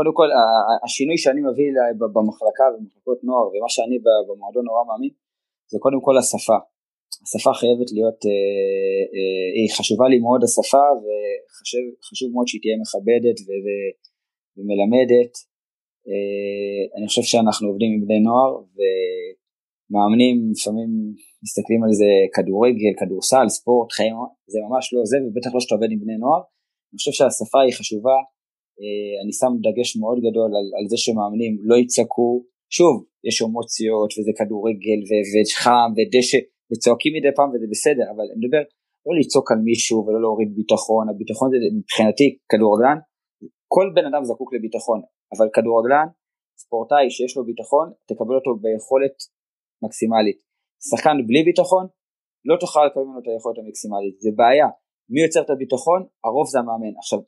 קודם כל השינוי שאני מביא במחלקה במחלקות נוער ומה שאני במועדון נורא מאמין זה קודם כל השפה. השפה חייבת להיות, אה, אה, היא חשובה לי מאוד השפה וחשוב מאוד שהיא תהיה מכבדת ומלמדת. אה, אני חושב שאנחנו עובדים עם בני נוער ומאמנים לפעמים מסתכלים על זה כדורגל, כדורסל, ספורט, חיים, זה ממש לא זה ובטח לא שאתה עובד עם בני נוער. אני חושב שהשפה היא חשובה, אני שם דגש מאוד גדול על, על זה שמאמנים לא יצעקו, שוב, יש אמוציות וזה כדורגל וחם ודשא וצועקים מדי פעם וזה בסדר, אבל אני מדבר לא לצעוק על מישהו ולא להוריד ביטחון, הביטחון זה מבחינתי כדורגלן, כל בן אדם זקוק לביטחון, אבל כדורגלן, ספורטאי שיש לו ביטחון, תקבל אותו ביכולת מקסימלית. שחקן בלי ביטחון, לא תוכל לקבל ממנו את היכולת המקסימלית, זה בעיה. מי יוצר את הביטחון? הרוב זה המאמן. עכשיו,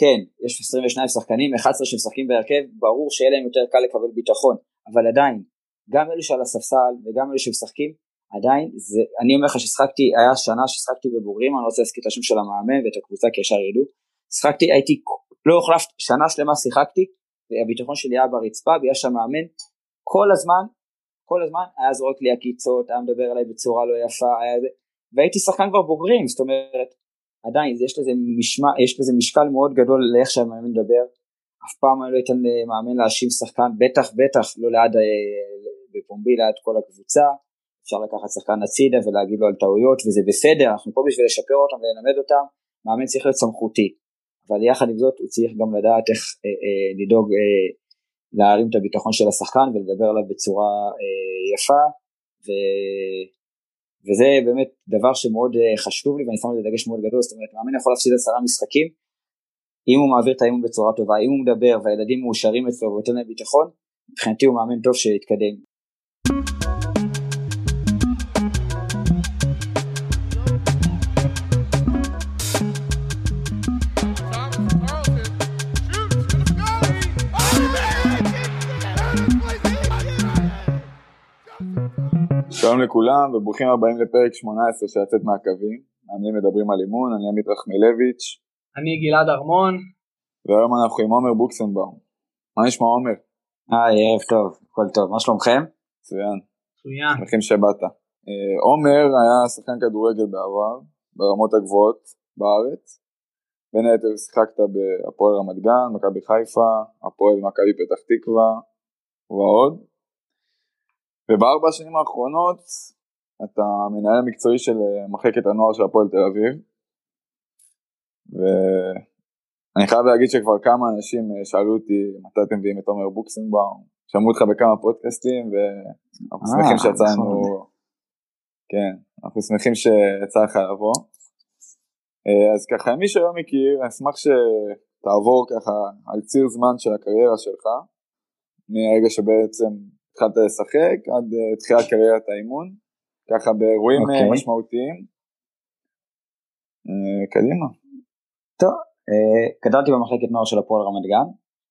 כן, יש 22 שחקנים, 11 שמשחקים בהרכב, ברור שיהיה להם יותר קל לקבל ביטחון, אבל עדיין, גם אלו שעל הספסל וגם אלו שמשחקים, עדיין, זה, אני אומר לך ששחקתי, היה שנה ששחקתי בבוגרים, אני לא רוצה להזכיר את השם של המאמן ואת הקבוצה כי ישר ידעו, שחקתי, הייתי, לא החלפתי, שנה שלמה שיחקתי, והביטחון שלי היה ברצפה, בגלל שהמאמן כל הזמן, כל הזמן היה זורק לי עקיצות, היה מדבר עליי בצורה לא יפה, היה והייתי שחקן כבר בוגרים, זאת אומרת, עדיין יש לזה, משמע, יש לזה משקל מאוד גדול לאיך שהמאמן מדבר, אף פעם אני לא אתן למאמן להאשים שחקן, בטח בטח לא ליד, אה, בפומבי ליד כל הקבוצה, אפשר לקחת שחקן הצידה ולהגיד לו על טעויות וזה בסדר, אנחנו פה בשביל לשפר אותם וללמד אותם, מאמן צריך להיות סמכותי, אבל יחד עם זאת הוא צריך גם לדעת איך אה, אה, לדאוג אה, להרים את הביטחון של השחקן ולדבר עליו בצורה אה, יפה. וזה באמת דבר שמאוד אה, חשוב לי ואני שם לזה דגש מאוד גדול, זאת אומרת מאמן יכול להפסיד עשרה משחקים, אם הוא מעביר את האימון בצורה טובה, אם הוא מדבר והילדים מאושרים אצלו ונותן להם ביטחון, מבחינתי הוא מאמן טוב שיתקדם. שלום לכולם וברוכים הבאים לפרק 18 של לצאת מהקווים. מאמנים מדברים על אימון, אני עמית רחמילביץ'. אני גלעד ארמון. והיום אנחנו עם עומר בוקסנבאום. מה נשמע עומר? היי, ערב טוב, הכל טוב, מה שלומכם? מצוין. מצוין. שמחים שבאת. אה, עומר היה שחקן כדורגל בעבר, ברמות הגבוהות בארץ. בין היתר שיחקת בהפועל רמת גן, מכבי חיפה, הפועל מכבי פתח תקווה ועוד. ובארבע השנים האחרונות אתה מנהל מקצועי של אה, מחלקת הנוער של הפועל תל אביב ואני חייב להגיד שכבר כמה אנשים אה, שאלו אותי מתי אתם מביאים את עומר בוקסנבאום, שמעו אותך בכמה פודקאסטים ואנחנו אה, שמחים שיצאנו, נכון. כן, אנחנו שמחים שיצא לך לבוא. אז ככה מי שלא מכיר, אני אשמח שתעבור ככה על ציר זמן של הקריירה שלך, מהרגע שבעצם התחלת לשחק עד uh, תחילת קריירת האימון, ככה באירועים okay. אוקיי. משמעותיים. Uh, קדימה. טוב, גדלתי במחלקת נוער של הפועל רמת גן,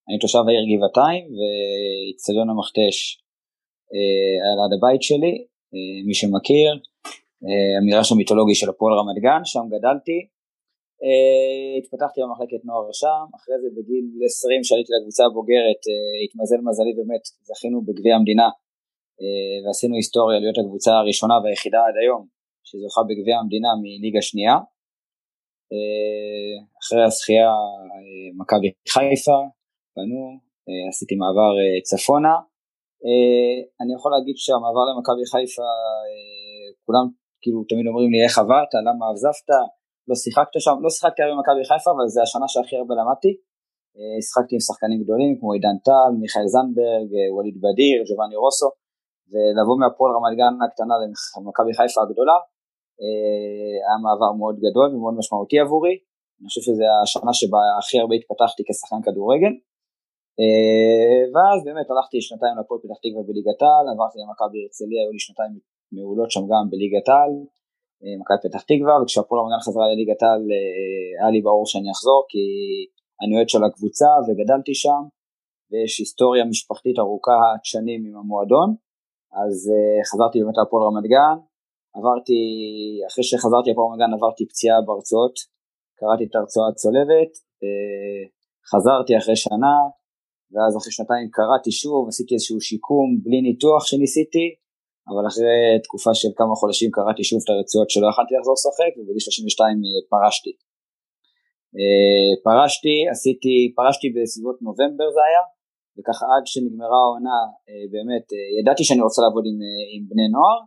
אני תושב העיר גבעתיים ואיצטדיון המכתש על עד הבית שלי, מי שמכיר, המגרש המיתולוגי של הפועל רמת גן, שם גדלתי, התפתחתי במחלקת נוער שם, אחרי זה בגיל 20 שעליתי לקבוצה הבוגרת, uh, התמזל מזלי באמת, זכינו בגביע המדינה uh, ועשינו היסטוריה להיות הקבוצה הראשונה והיחידה עד היום שזוכה בגביע המדינה מליגה שנייה. אחרי הזכייה מכבי חיפה, uh, עשיתי מעבר צפונה. אני יכול להגיד שהמעבר למכבי חיפה, כולם כאילו תמיד אומרים לי איך עברת, למה עזבת, לא שיחקת שם, לא שיחקתי הרבה במכבי חיפה, אבל זה השנה שהכי הרבה למדתי. אה, שיחקתי עם שחקנים גדולים כמו עידן טל, מיכאל זנדברג, אה, ווליד בדיר, ג'ובאני רוסו, ולבוא מהפועל רמת גן הקטנה למכבי חיפה הגדולה, אה, היה מעבר מאוד גדול ומאוד משמעותי עבורי. אני חושב שזו השנה שבה הכי הרבה התפתחתי כשחקן כדורגל. ואז באמת הלכתי שנתיים לפועל פתח תקווה בליגת העל, עברתי למכבי הרצליה, היו לי שנתיים מעולות שם גם בליגת העל, מכבי פתח תקווה, וכשהפועל רמת גן חזרה לליגת העל אה, היה לי ברור שאני אחזור, כי אני אוהד של הקבוצה וגדלתי שם, ויש היסטוריה משפחתית ארוכה עד שנים עם המועדון, אז אה, חזרתי באמת להפועל רמת גן, עברתי, אחרי שחזרתי לפועל רמת גן עברתי פציעה בהרצאות, קראתי את ההרצאה הצולבת, חזרתי אחרי שנה, ואז אחרי שנתיים קראתי שוב, עשיתי איזשהו שיקום בלי ניתוח שניסיתי, אבל אחרי תקופה של כמה חודשים קראתי שוב את הרצועות שלא יכלתי לחזור לשחק, ובגיל 32 פרשתי. פרשתי, עשיתי, פרשתי בסביבות נובמבר זה היה, וככה עד שנגמרה העונה, באמת, ידעתי שאני רוצה לעבוד עם, עם בני נוער,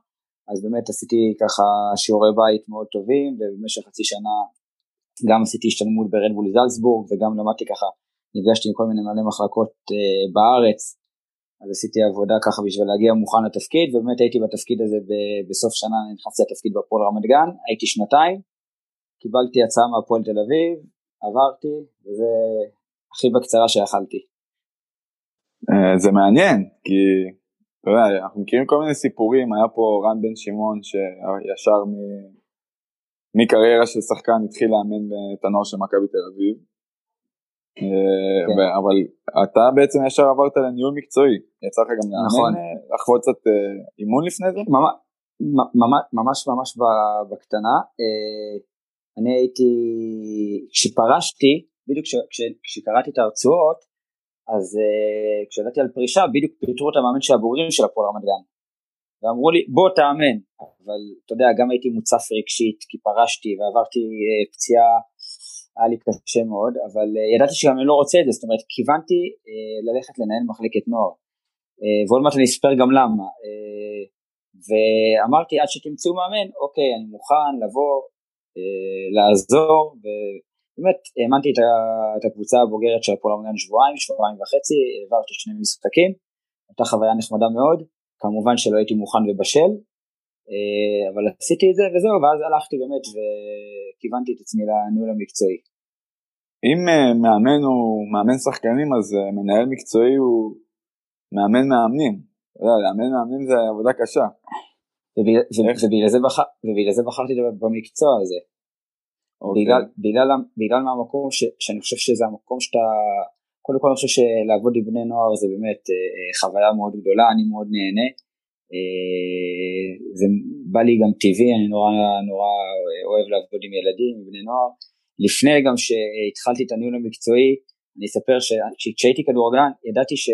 אז באמת עשיתי ככה שיעורי בית מאוד טובים, ובמשך חצי שנה גם עשיתי השתלמות ברדבול זלצבורג, וגם למדתי ככה, נפגשתי עם כל מיני מנהלי מחלקות אה, בארץ, אז עשיתי עבודה ככה בשביל להגיע מוכן לתפקיד, ובאמת הייתי בתפקיד הזה בסוף שנה, נכנסתי לתפקיד בפועל רמת גן, הייתי שנתיים, קיבלתי הצעה מהפועל תל אביב, עברתי, וזה הכי בקצרה שיכלתי. אה, זה מעניין, כי אתה יודע, אנחנו מכירים כל מיני סיפורים, היה פה רן בן שמעון שישר. מקריירה של שחקן התחיל לאמן את הנוער של מכבי תל אביב. אבל אתה בעצם ישר עברת לניהול מקצועי, יצא לך גם נכון. אה, לחוות קצת אה, אימון לפני זה? ממש ממש בקטנה, אני הייתי, כשפרשתי, בדיוק כשקראתי את ההרצאות, אז כשידעתי על פרישה, בדיוק פיטרו את המאמן של הבוגרים של הפועל רמת גן. ואמרו לי בוא תאמן, אבל אתה יודע גם הייתי מוצף רגשית כי פרשתי ועברתי פציעה היה לי קשה מאוד, אבל uh, ידעתי שגם אני לא רוצה את זה, זאת אומרת, כיוונתי uh, ללכת לנהל מחלקת נוער, uh, ועוד מעט אני אספר גם למה, ואמרתי עד שתמצאו מאמן, אוקיי, אני מוכן לבוא, לעזור, ובאמת האמנתי את, הקבוצה הבוגרת של הפועל המגן שבועיים, שבועיים וחצי, העברתי שני משחקים, הייתה חוויה נחמדה מאוד, כמובן שלא הייתי מוכן ובשל, אה, אבל עשיתי את זה וזהו, ואז הלכתי באמת וכיוונתי את עצמי לניהול המקצועי. אם אה, מאמן הוא מאמן שחקנים אז אה, מנהל מקצועי הוא מאמן מאמנים. אתה יודע, לאמן מאמנים זה עבודה קשה. ובגלל זה בחרתי במקצוע הזה. אוקיי. בגלל, בגלל, בגלל מהמקום ש, שאני חושב שזה המקום שאתה, קודם כל אני חושב שלעבוד עם בני נוער זה באמת חוויה מאוד גדולה, אני מאוד נהנה. אה, זה בא לי גם טבעי, אני נורא נורא אוהב לעבוד עם ילדים, עם בני נוער. לפני גם שהתחלתי את הניהול המקצועי, אני אספר שכשהייתי כדורגלן ידעתי ש...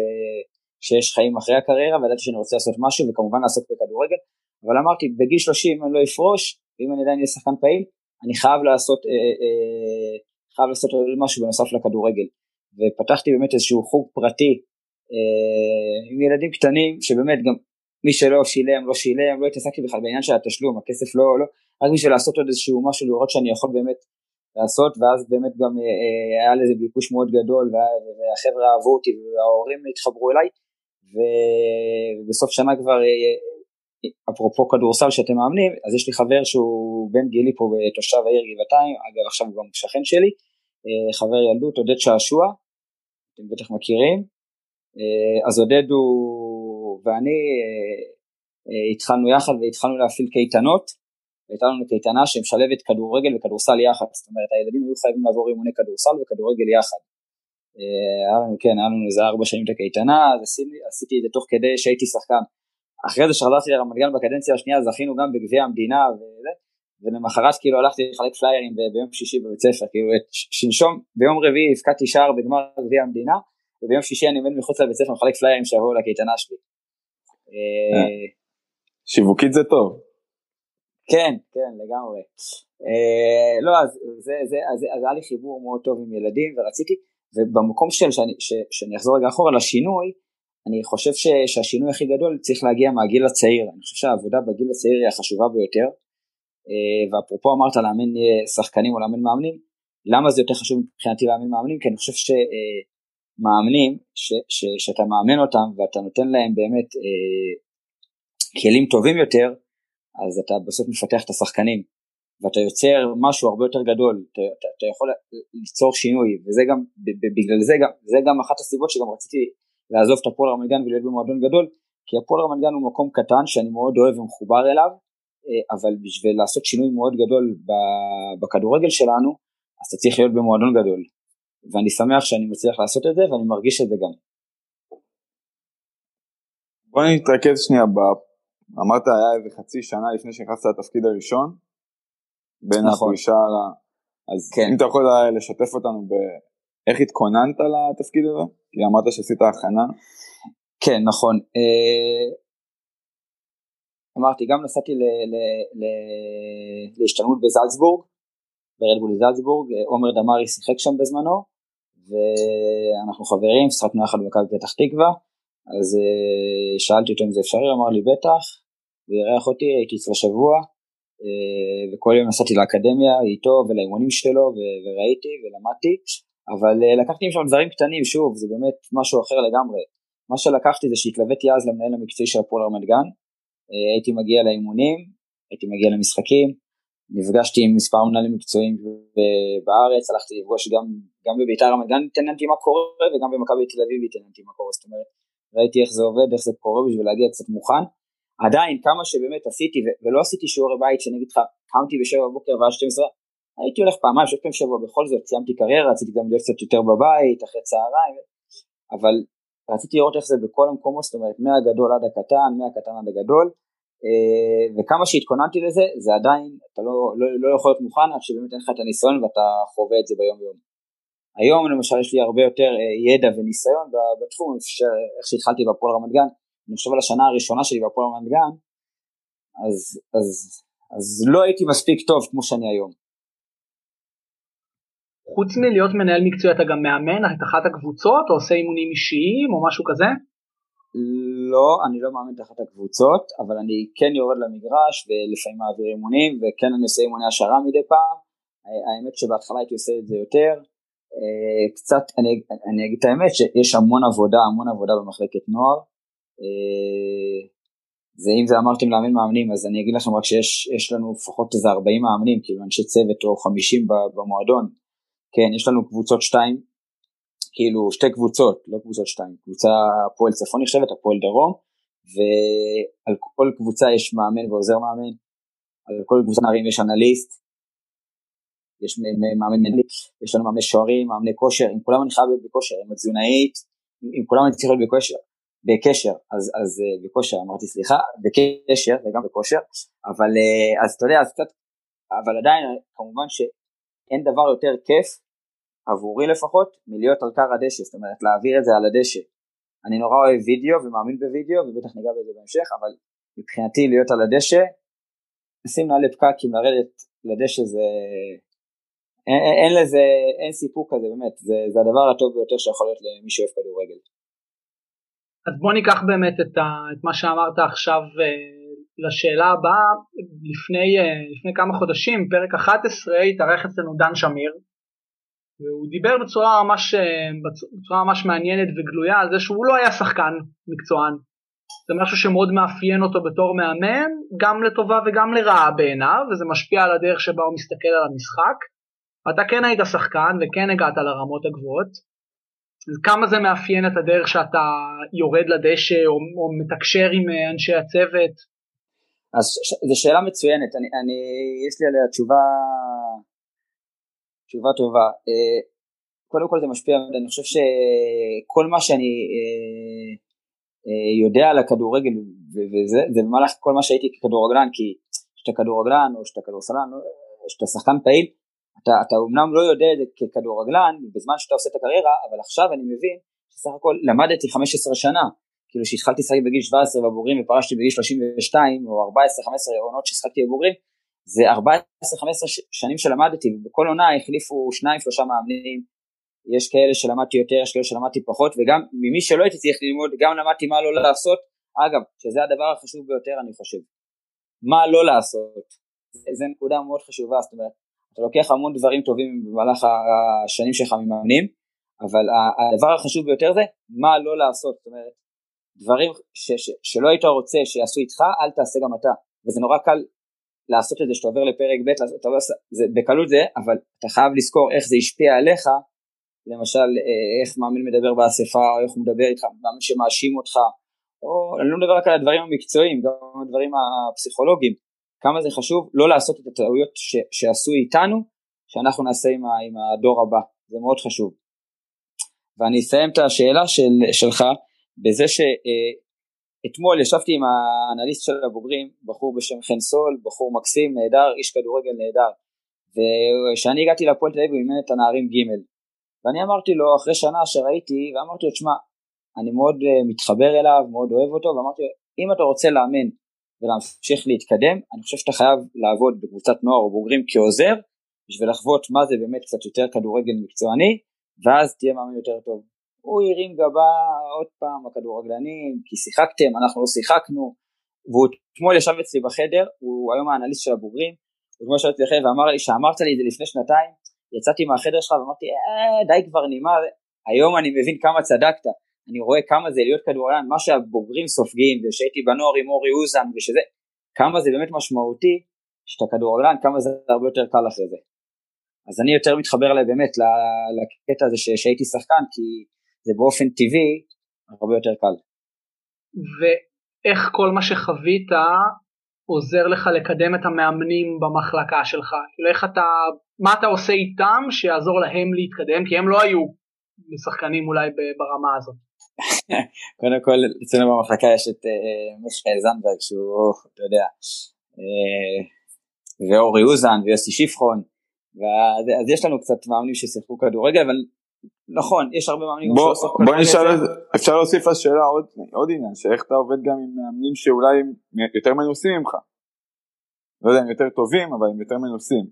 שיש חיים אחרי הקריירה וידעתי שאני רוצה לעשות משהו וכמובן לעסוק בכדורגל, אבל אמרתי בגיל 30 אני לא אפרוש, ואם אני עדיין אהיה שחקן פעיל, אני חייב לעשות, אה, אה, חייב לעשות משהו בנוסף לכדורגל. ופתחתי באמת איזשהו חוג פרטי אה, עם ילדים קטנים שבאמת גם מי שלא שילם לא שילם, לא התעסקתי בכלל בעניין של התשלום, הכסף לא, לא, רק בשביל לעשות עוד איזשהו משהו, לראות שאני יכול באמת לעשות, ואז באמת גם אה, אה היה לזה ביקוש מאוד גדול, והחבר'ה אהבו אותי וההורים התחברו אליי, ובסוף שנה כבר, אה, אפרופו כדורסל שאתם מאמנים, אז יש לי חבר שהוא בן גילי פה תושב העיר גבעתיים, אגב עכשיו הוא גם שכן שלי, חבר ילדות, עודד שעשוע, אתם בטח מכירים, אז עודד הוא ואני אה, אה, התחלנו יחד והתחלנו להפעיל קייטנות, הייתה לנו קייטנה שמשלבת כדורגל וכדורסל יחד, זאת אומרת הילדים היו חייבים לעבור אימוני כדורסל וכדורגל יחד. אה, היה לנו, כן, היה לנו איזה ארבע שנים את הקייטנה, אז עשיתי, עשיתי את זה תוך כדי שהייתי שחקן. אחרי זה שחזרתי לרמת גן בקדנציה השנייה, זכינו גם בגביע המדינה וזה, ולמחרת כאילו הלכתי לחלק פליירים ביום שישי בבית ספר, כאילו שלשום, ביום רביעי הפקדתי שער בגמר גביע המדינה, וביום שישי אני עומד מחוץ לבית ספר מחלק פליירים שיבואו לקייטנה שלי. אה, שיווקית זה טוב. כן, כן, לגמרי. אה, לא, אז היה לי חיבור מאוד טוב עם ילדים ורציתי, ובמקום של, שאני, ש, שאני אחזור רגע אחורה לשינוי, אני חושב ש, שהשינוי הכי גדול צריך להגיע מהגיל הצעיר, אני חושב שהעבודה בגיל הצעיר היא החשובה ביותר, אה, ואפרופו אמרת לאמן שחקנים או לאמן מאמנים, למה זה יותר חשוב מבחינתי לאמן מאמנים? כי אני חושב ש... מאמנים ש, ש, שאתה מאמן אותם ואתה נותן להם באמת אה, כלים טובים יותר, אז אתה בסוף מפתח את השחקנים ואתה יוצר משהו הרבה יותר גדול, אתה, אתה, אתה יכול ליצור שינוי וזה גם, בגלל זה גם, זה גם אחת הסיבות שגם רציתי לעזוב את הפועל רמת גן ולהיות במועדון גדול, כי הפועל רמת גן הוא מקום קטן שאני מאוד אוהב ומחובר אליו, אה, אבל בשביל לעשות שינוי מאוד גדול בכדורגל שלנו, אז אתה צריך להיות במועדון גדול. ואני שמח שאני מצליח לעשות את זה ואני מרגיש את זה גם. בוא נתרכז שנייה, ב... אמרת היה איזה חצי שנה לפני שנכנסת לתפקיד הראשון, בין נכון. הפרישה, אז כן. אם אתה יכול לשתף אותנו איך התכוננת לתפקיד הזה? כי אמרת שעשית הכנה. כן, נכון. אה, אמרתי, גם נסעתי להשתלמות בזלצבורג, ברדבול זלצבורג, עומר דמארי שיחק שם בזמנו, ואנחנו חברים, שחקנו יחד במכבי פתח תקווה, אז אה, שאלתי אותו אם זה אפשרי, אמר לי בטח, הוא אירח אותי, הייתי אצלו שבוע, אה, וכל יום נסעתי לאקדמיה איתו ולאימונים שלו וראיתי ולמדתי, אבל אה, לקחתי משם דברים קטנים, שוב, זה באמת משהו אחר לגמרי. מה שלקחתי זה שהתלוויתי אז למנהל המקצועי של הפועל רמת גן, הייתי מגיע לאימונים, הייתי מגיע למשחקים, נפגשתי עם מספר מנהלים מקצועיים בארץ, הלכתי לפגוש גם, גם בביתר רמת גן התעניינתי מה קורה וגם במכבי תל אביב התעניינתי מה קורה, זאת אומרת ראיתי איך זה עובד, איך זה קורה בשביל להגיע קצת מוכן. עדיין כמה שבאמת עשיתי ולא עשיתי שיעורי בית שאני אגיד לך קמתי בשבע בבוקר ועד 12 הייתי הולך פעמיים שלוש פעמים שבוע בכל זאת סיימתי קריירה רציתי גם להיות קצת יותר בבית אחרי צהריים אבל רציתי לראות איך זה בכל המקומות זאת אומרת מהגדול עד הקטן מהקטן עד הגדול אה, וכמה שהתכוננתי לזה, זה עדיין, אתה לא, לא, לא יכול להיות מוכן עד שבאמת אין לך את הניסיון ואתה חווה את זה ביום יום. היום למשל יש לי הרבה יותר אה, ידע וניסיון בתחום, איך שהתחלתי בהפועל רמת גן, אני חושב על השנה הראשונה שלי בהפועל רמת גן, אז, אז, אז לא הייתי מספיק טוב כמו שאני היום. חוץ מלהיות מנהל מקצועי אתה גם מאמן את אחת הקבוצות או עושה אימונים אישיים או משהו כזה? לא, אני לא מאמין תחת הקבוצות, אבל אני כן יורד למגרש ולפעמים מעביר אימונים, וכן אני עושה אימוני השערה מדי פעם. האמת שבהתחלה הייתי עושה את זה יותר. אה, קצת, אני, אני אגיד את האמת שיש המון עבודה, המון עבודה במחלקת נוער. אה, זה אם זה אמרתם לאמן מאמנים אז אני אגיד לכם רק שיש לנו לפחות איזה 40 מאמנים כאילו אנשי צוות או 50 במועדון כן יש לנו קבוצות 2 כאילו שתי קבוצות, לא קבוצות שתיים, קבוצה הפועל צפון נחשבת, הפועל דרום, ועל כל קבוצה יש מאמן ועוזר מאמן, על כל קבוצה נערים יש אנליסט, יש מאמן מנהלי, יש לנו מאמני שוערים, מאמני כושר, עם כולם אני חייב להיות בכושר, עם התזונאית, עם כולם אני צריך להיות בכושר, בקשר, אז, אז אה, בכושר אמרתי סליחה, בקשר וגם בכושר, אבל אה, אז אתה יודע, אז קצת, אבל עדיין כמובן שאין דבר יותר כיף עבורי לפחות, מלהיות על קר הדשא, זאת אומרת להעביר את זה על הדשא. אני נורא אוהב וידאו ומאמין בוידאו ובטח ניגע בזה בהמשך, אבל מבחינתי להיות על הדשא, לשים נעלי פקקים, לרדת לדשא זה... אין, אין, לזה, אין סיפוק כזה באמת, זה, זה הדבר הטוב ביותר שיכול להיות למי שאוהב כדורגל. אז בוא ניקח באמת את, ה, את מה שאמרת עכשיו אה, לשאלה הבאה, לפני, אה, לפני כמה חודשים, פרק 11, התארח אצלנו דן שמיר, והוא דיבר בצורה ממש, אה, בצורה ממש מעניינת וגלויה על זה שהוא לא היה שחקן מקצוען. זה משהו שמאוד מאפיין אותו בתור מאמן, גם לטובה וגם לרעה בעיניו, וזה משפיע על הדרך שבה הוא מסתכל על המשחק. אתה כן היית שחקן וכן הגעת לרמות הגבוהות. כמה זה מאפיין את הדרך שאתה יורד לדשא או, או מתקשר עם אנשי הצוות? אז זו שאלה מצוינת, אני, אני, יש לי עליה תשובה תשובה טובה. אה, קודם כל זה משפיע, אני חושב שכל מה שאני אה, אה, יודע על הכדורגל וזה, זה במהלך כל מה שהייתי ככדורגלן, כי כשאתה כדורגלן או שאתה כדורסלן או שאתה שחקן פעיל, אתה, אתה אומנם לא יודע את זה ככדורגלן בזמן שאתה עושה את הקריירה, אבל עכשיו אני מבין שסך הכל למדתי 15 שנה, כאילו שהתחלתי לשחק בגיל 17 בבוגרים ופרשתי בגיל 32 או 14-15 עונות ששחקתי בבוגרים, זה 14-15 שנים שלמדתי, ובכל עונה החליפו שניים שלושה מאמנים, יש כאלה שלמדתי יותר, יש כאלה שלמדתי פחות, וגם ממי שלא הייתי צריך ללמוד, גם למדתי מה לא לעשות, אגב, שזה הדבר החשוב ביותר אני חושב, מה לא לעשות, זו נקודה מאוד חשובה, זאת אומרת, אתה לוקח המון דברים טובים במהלך השנים שלך ממאמנים, אבל הדבר החשוב ביותר זה מה לא לעשות, זאת אומרת, דברים ש, ש, שלא היית רוצה שיעשו איתך, אל תעשה גם אתה, וזה נורא קל לעשות את זה שאתה עובר לפרק ב', אתה לא, זה, בקלות זה, אבל אתה חייב לזכור איך זה השפיע עליך, למשל אה, איך מאמין מדבר באספה, או איך הוא מדבר איתך, מאמין שמאשים אותך, או אני לא מדבר רק על הדברים המקצועיים, גם על הדברים הפסיכולוגיים, כמה זה חשוב לא לעשות את הטעויות ש, שעשו איתנו, שאנחנו נעשה עם, ה, עם הדור הבא, זה מאוד חשוב. ואני אסיים את השאלה של, שלך בזה ש... אה, ישבתי עם האנליסט של הבוגרים, בחור בשם חן סול, בחור מקסים, נהדר, איש כדורגל נהדר. וכשאני הגעתי לפועל תל אביב הוא אימן את הנערים ג' ואני אמרתי לו אחרי שנה שראיתי, ואמרתי לו, תשמע, אני מאוד uh, מתחבר אליו, מאוד אוהב אותו, ואמרתי לו, אם אתה רוצה לאמן ולהמשיך להתקדם, אני חושב שאתה חייב לעבוד בקבוצת נוער או בוגרים כעוזר, בשביל לחוות מה זה באמת קצת יותר כדורגל מקצועני, ואז תהיה מאמן יותר טוב. הוא הרים גבה עוד פעם הכדורגלנים, כי שיחקתם, אנחנו לא שיחקנו, והוא אתמול ישב אצלי בחדר, הוא היום האנליסט של הבוגרים, הוא אתמול ישב אצלי בחדר ואמר לי, שאמרת לי את זה לפני שנתיים, יצאתי מהחדר שלך ואמרתי, אה, די כבר נמאר, היום אני מבין כמה צדקת, אני רואה כמה זה להיות כדורגלן, מה שהבוגרים סופגים, ושהייתי בנוער עם אורי אוזן ושזה, כמה זה באמת משמעותי, שאתה כדורגלן, כמה זה הרבה יותר קל אחרי זה. אז אני יותר מתחבר אליי באמת לקטע הזה שהייתי שחקן, כי זה באופן טבעי הרבה יותר קל. ואיך כל מה שחווית עוזר לך לקדם את המאמנים במחלקה שלך? כאילו איך אתה, מה אתה עושה איתם שיעזור להם להתקדם? כי הם לא היו שחקנים אולי ברמה הזאת. קודם כל אצלנו במחלקה יש את uh, מיכאל זנדברג שהוא אתה יודע uh, ואורי אוזן ויוסי שיפחון אז יש לנו קצת מאמנים ששיחקו כדורגל אבל נכון יש הרבה מאמנים בוא, בוא נשאל אפשר להוסיף לשאלה עוד, עוד עניין שאיך אתה עובד גם עם מאמנים שאולי יותר מנוסים ממך? לא יודע הם יותר טובים אבל הם יותר מנוסים.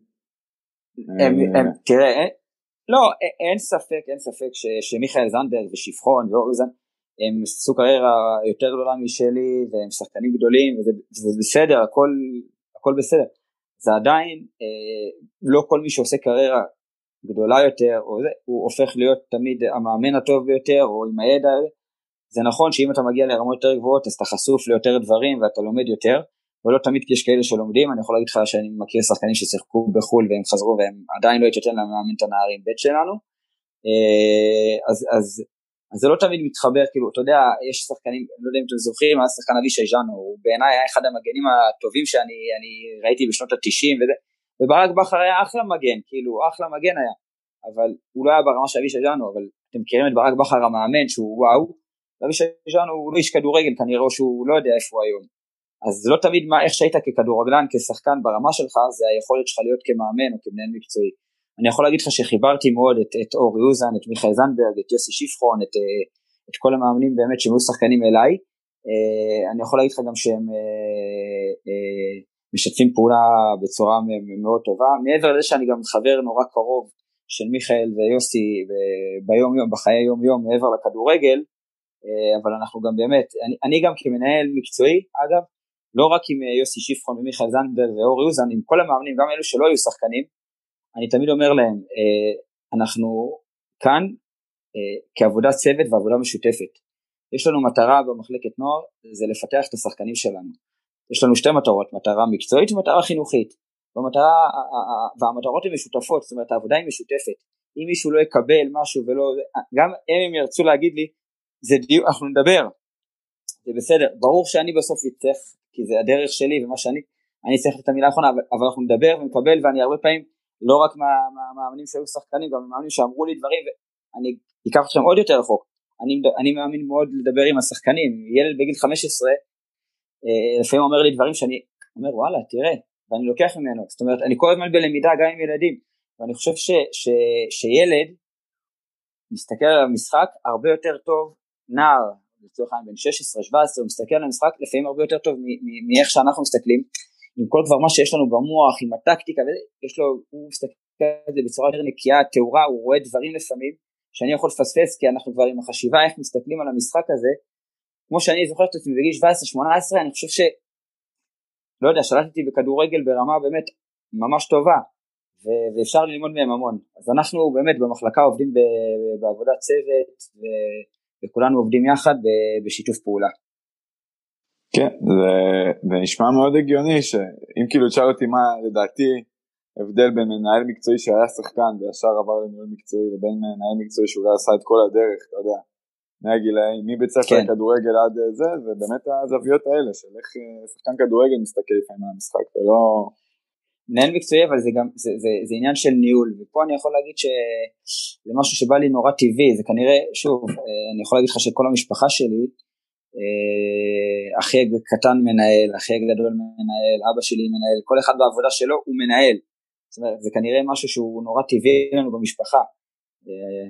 הם, הם, תראה לא, אין ספק, אין ספק ש, שמיכאל זנדברג ושפחון ואוריזן הם עשו קריירה יותר גדולה משלי והם שחקנים גדולים וזה, וזה בסדר, הכל, הכל בסדר. זה עדיין אה, לא כל מי שעושה קריירה גדולה יותר או זה, הוא הופך להיות תמיד המאמן הטוב ביותר או עם הידע. זה נכון שאם אתה מגיע לרמות יותר גבוהות אז אתה חשוף ליותר דברים ואתה לומד יותר, ולא תמיד יש כאלה שלומדים, אני יכול להגיד לך שאני מכיר שחקנים ששיחקו בחו"ל והם חזרו והם עדיין לא התייתן להם לאמן את הנערים ב' שלנו, אה, אז, אז, אז זה לא תמיד מתחבר, כאילו, אתה יודע, יש שחקנים, אני לא יודע אם אתם זוכרים, היה שחקן אבישי ז'אנו, הוא בעיניי היה אחד המגנים הטובים שאני ראיתי בשנות התשעים וברק בכר היה אחלה מגן, כאילו, אחלה מגן היה, אבל הוא לא היה ברמה של אבישי ז'אנו, אבל אתם מכירים את ברק בכר המאמן שהוא וואו, ואבישי ז'אנו הוא לא איש כדורגל כנראה, שהוא לא יודע איפה הוא היום. אז לא תמיד מה, איך שהיית ככדורגלן, כשחקן ברמה שלך, זה היכולת שלך להיות כמאמן או כמנהל מקצועי. אני יכול להגיד לך שחיברתי מאוד את, את אורי אוזן, את מיכאל זנדברג, את יוסי שיפחון, את, אה, את כל המאמנים באמת שהם שחקנים אליי. אה, אני יכול להגיד לך גם שהם אה, משתפים פעולה בצורה מאוד טובה. מעבר לזה שאני גם חבר נורא קרוב של מיכאל ויוסי ביום יום, בחיי יום יום מעבר לכדורגל, אבל אנחנו גם באמת, אני, אני גם כמנהל מקצועי אגב, לא רק עם אה, יוסי שיפחון ומיכאל זנדברג ואורי אוזן, עם כל המאמנים, גם אלו שלא היו שחקנים, אני תמיד אומר להם, אה, אנחנו כאן אה, כעבודת צוות ועבודה משותפת. יש לנו מטרה במחלקת נוער, זה לפתח את השחקנים שלנו. יש לנו שתי מטרות, מטרה מקצועית ומטרה חינוכית. במטרה, והמטרות הן משותפות, זאת אומרת העבודה היא משותפת. אם מישהו לא יקבל משהו ולא, גם הם אם ירצו להגיד לי, זה דיוק, אנחנו נדבר, זה בסדר, ברור שאני בסוף אצטרך כי זה הדרך שלי ומה שאני, אני צריך את המילה האחרונה, אבל, אבל אנחנו נדבר ונקבל ואני הרבה פעמים, לא רק מהמאמנים שהיו שחקנים, גם מהמאמנים שאמרו לי דברים, ואני אקח אתכם עוד יותר רחוק, אני, אני מאמין מאוד לדבר עם השחקנים, ילד בגיל 15, אה, לפעמים אומר לי דברים שאני אומר וואלה תראה, ואני לוקח ממנו, זאת אומרת אני כל הזמן בלמידה גם עם ילדים, ואני חושב ש, ש, שילד מסתכל על המשחק הרבה יותר טוב, נער לצורך העניין בן 16-17 הוא מסתכל על המשחק לפעמים הרבה יותר טוב מאיך שאנחנו מסתכלים. עם כל כבר מה שיש לנו במוח עם הטקטיקה יש לו הוא מסתכל על זה בצורה יותר נקייה טהורה הוא רואה דברים לפעמים שאני יכול לפספס כי אנחנו כבר עם החשיבה איך מסתכלים על המשחק הזה. כמו שאני זוכר את עצמי בגיל 17-18 אני חושב ש... לא יודע שלטתי בכדורגל ברמה באמת ממש טובה ו- ואפשר ללמוד מהם המון. אז אנחנו באמת במחלקה עובדים בעבודת צוות ו- וכולנו עובדים יחד בשיתוף פעולה. כן, זה, זה נשמע מאוד הגיוני שאם כאילו תשאל אותי מה לדעתי הבדל בין מנהל מקצועי שהיה שחקן וישר עבר לניהול מקצועי לבין מנהל מקצועי שאולי עשה את כל הדרך, אתה יודע, מהגילאים, מבית ספר כן. כדורגל עד זה, זה באמת הזוויות האלה של איך אה, שחקן כדורגל מסתכל לפעמים על המשחק ולא... מנהל מקצועי אבל זה גם זה, זה, זה עניין של ניהול. ופה אני יכול להגיד שזה משהו שבא לי נורא טבעי. זה כנראה שוב אה, אני יכול להגיד לך שכל המשפחה שלי אה, אחי קטן מנהל אחי גדול מנהל אבא שלי מנהל כל אחד בעבודה שלו הוא מנהל. זאת אומרת זה כנראה משהו שהוא נורא טבעי לנו במשפחה. אה,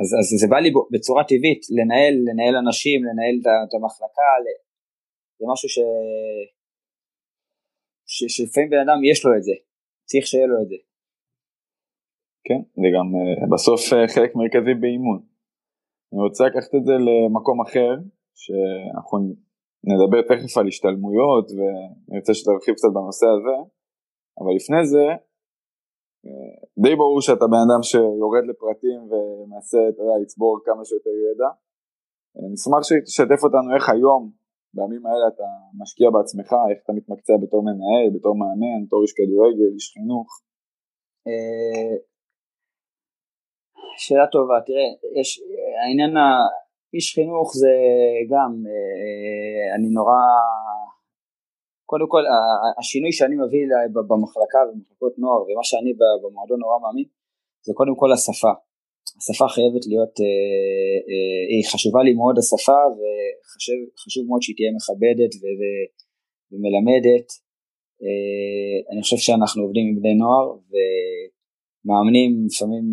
אז, אז זה בא לי בצורה טבעית, לנהל, לנהל אנשים, לנהל את המחלקה, זה משהו ש... שלפעמים בן אדם יש לו את זה, צריך שיהיה לו את זה. כן, זה גם uh, בסוף uh, חלק מרכזי באימון. אני רוצה לקחת את זה למקום אחר, שאנחנו נדבר תכף על השתלמויות ואני רוצה שתרחיב קצת בנושא הזה, אבל לפני זה uh, די ברור שאתה בן אדם שיורד לפרטים ומנסה, אתה יודע, לצבור כמה שיותר ידע. אני אשמח שתשתף אותנו איך היום, בימים האלה אתה משקיע בעצמך, איך אתה מתמקצע בתור מנהל, בתור מאמן, בתור איש כדורגל, איש חינוך. שאלה טובה, תראה, יש, העניין האיש חינוך זה גם, אה, אני נורא, קודם כל השינוי שאני מביא במחלקה במחלקות נוער ומה שאני במועדון נורא מאמין זה קודם כל השפה, השפה חייבת להיות, אה, אה, היא חשובה לי מאוד השפה וחשוב מאוד שהיא תהיה מכבדת ומלמדת, אני חושב שאנחנו עובדים עם בני נוער ומאמנים לפעמים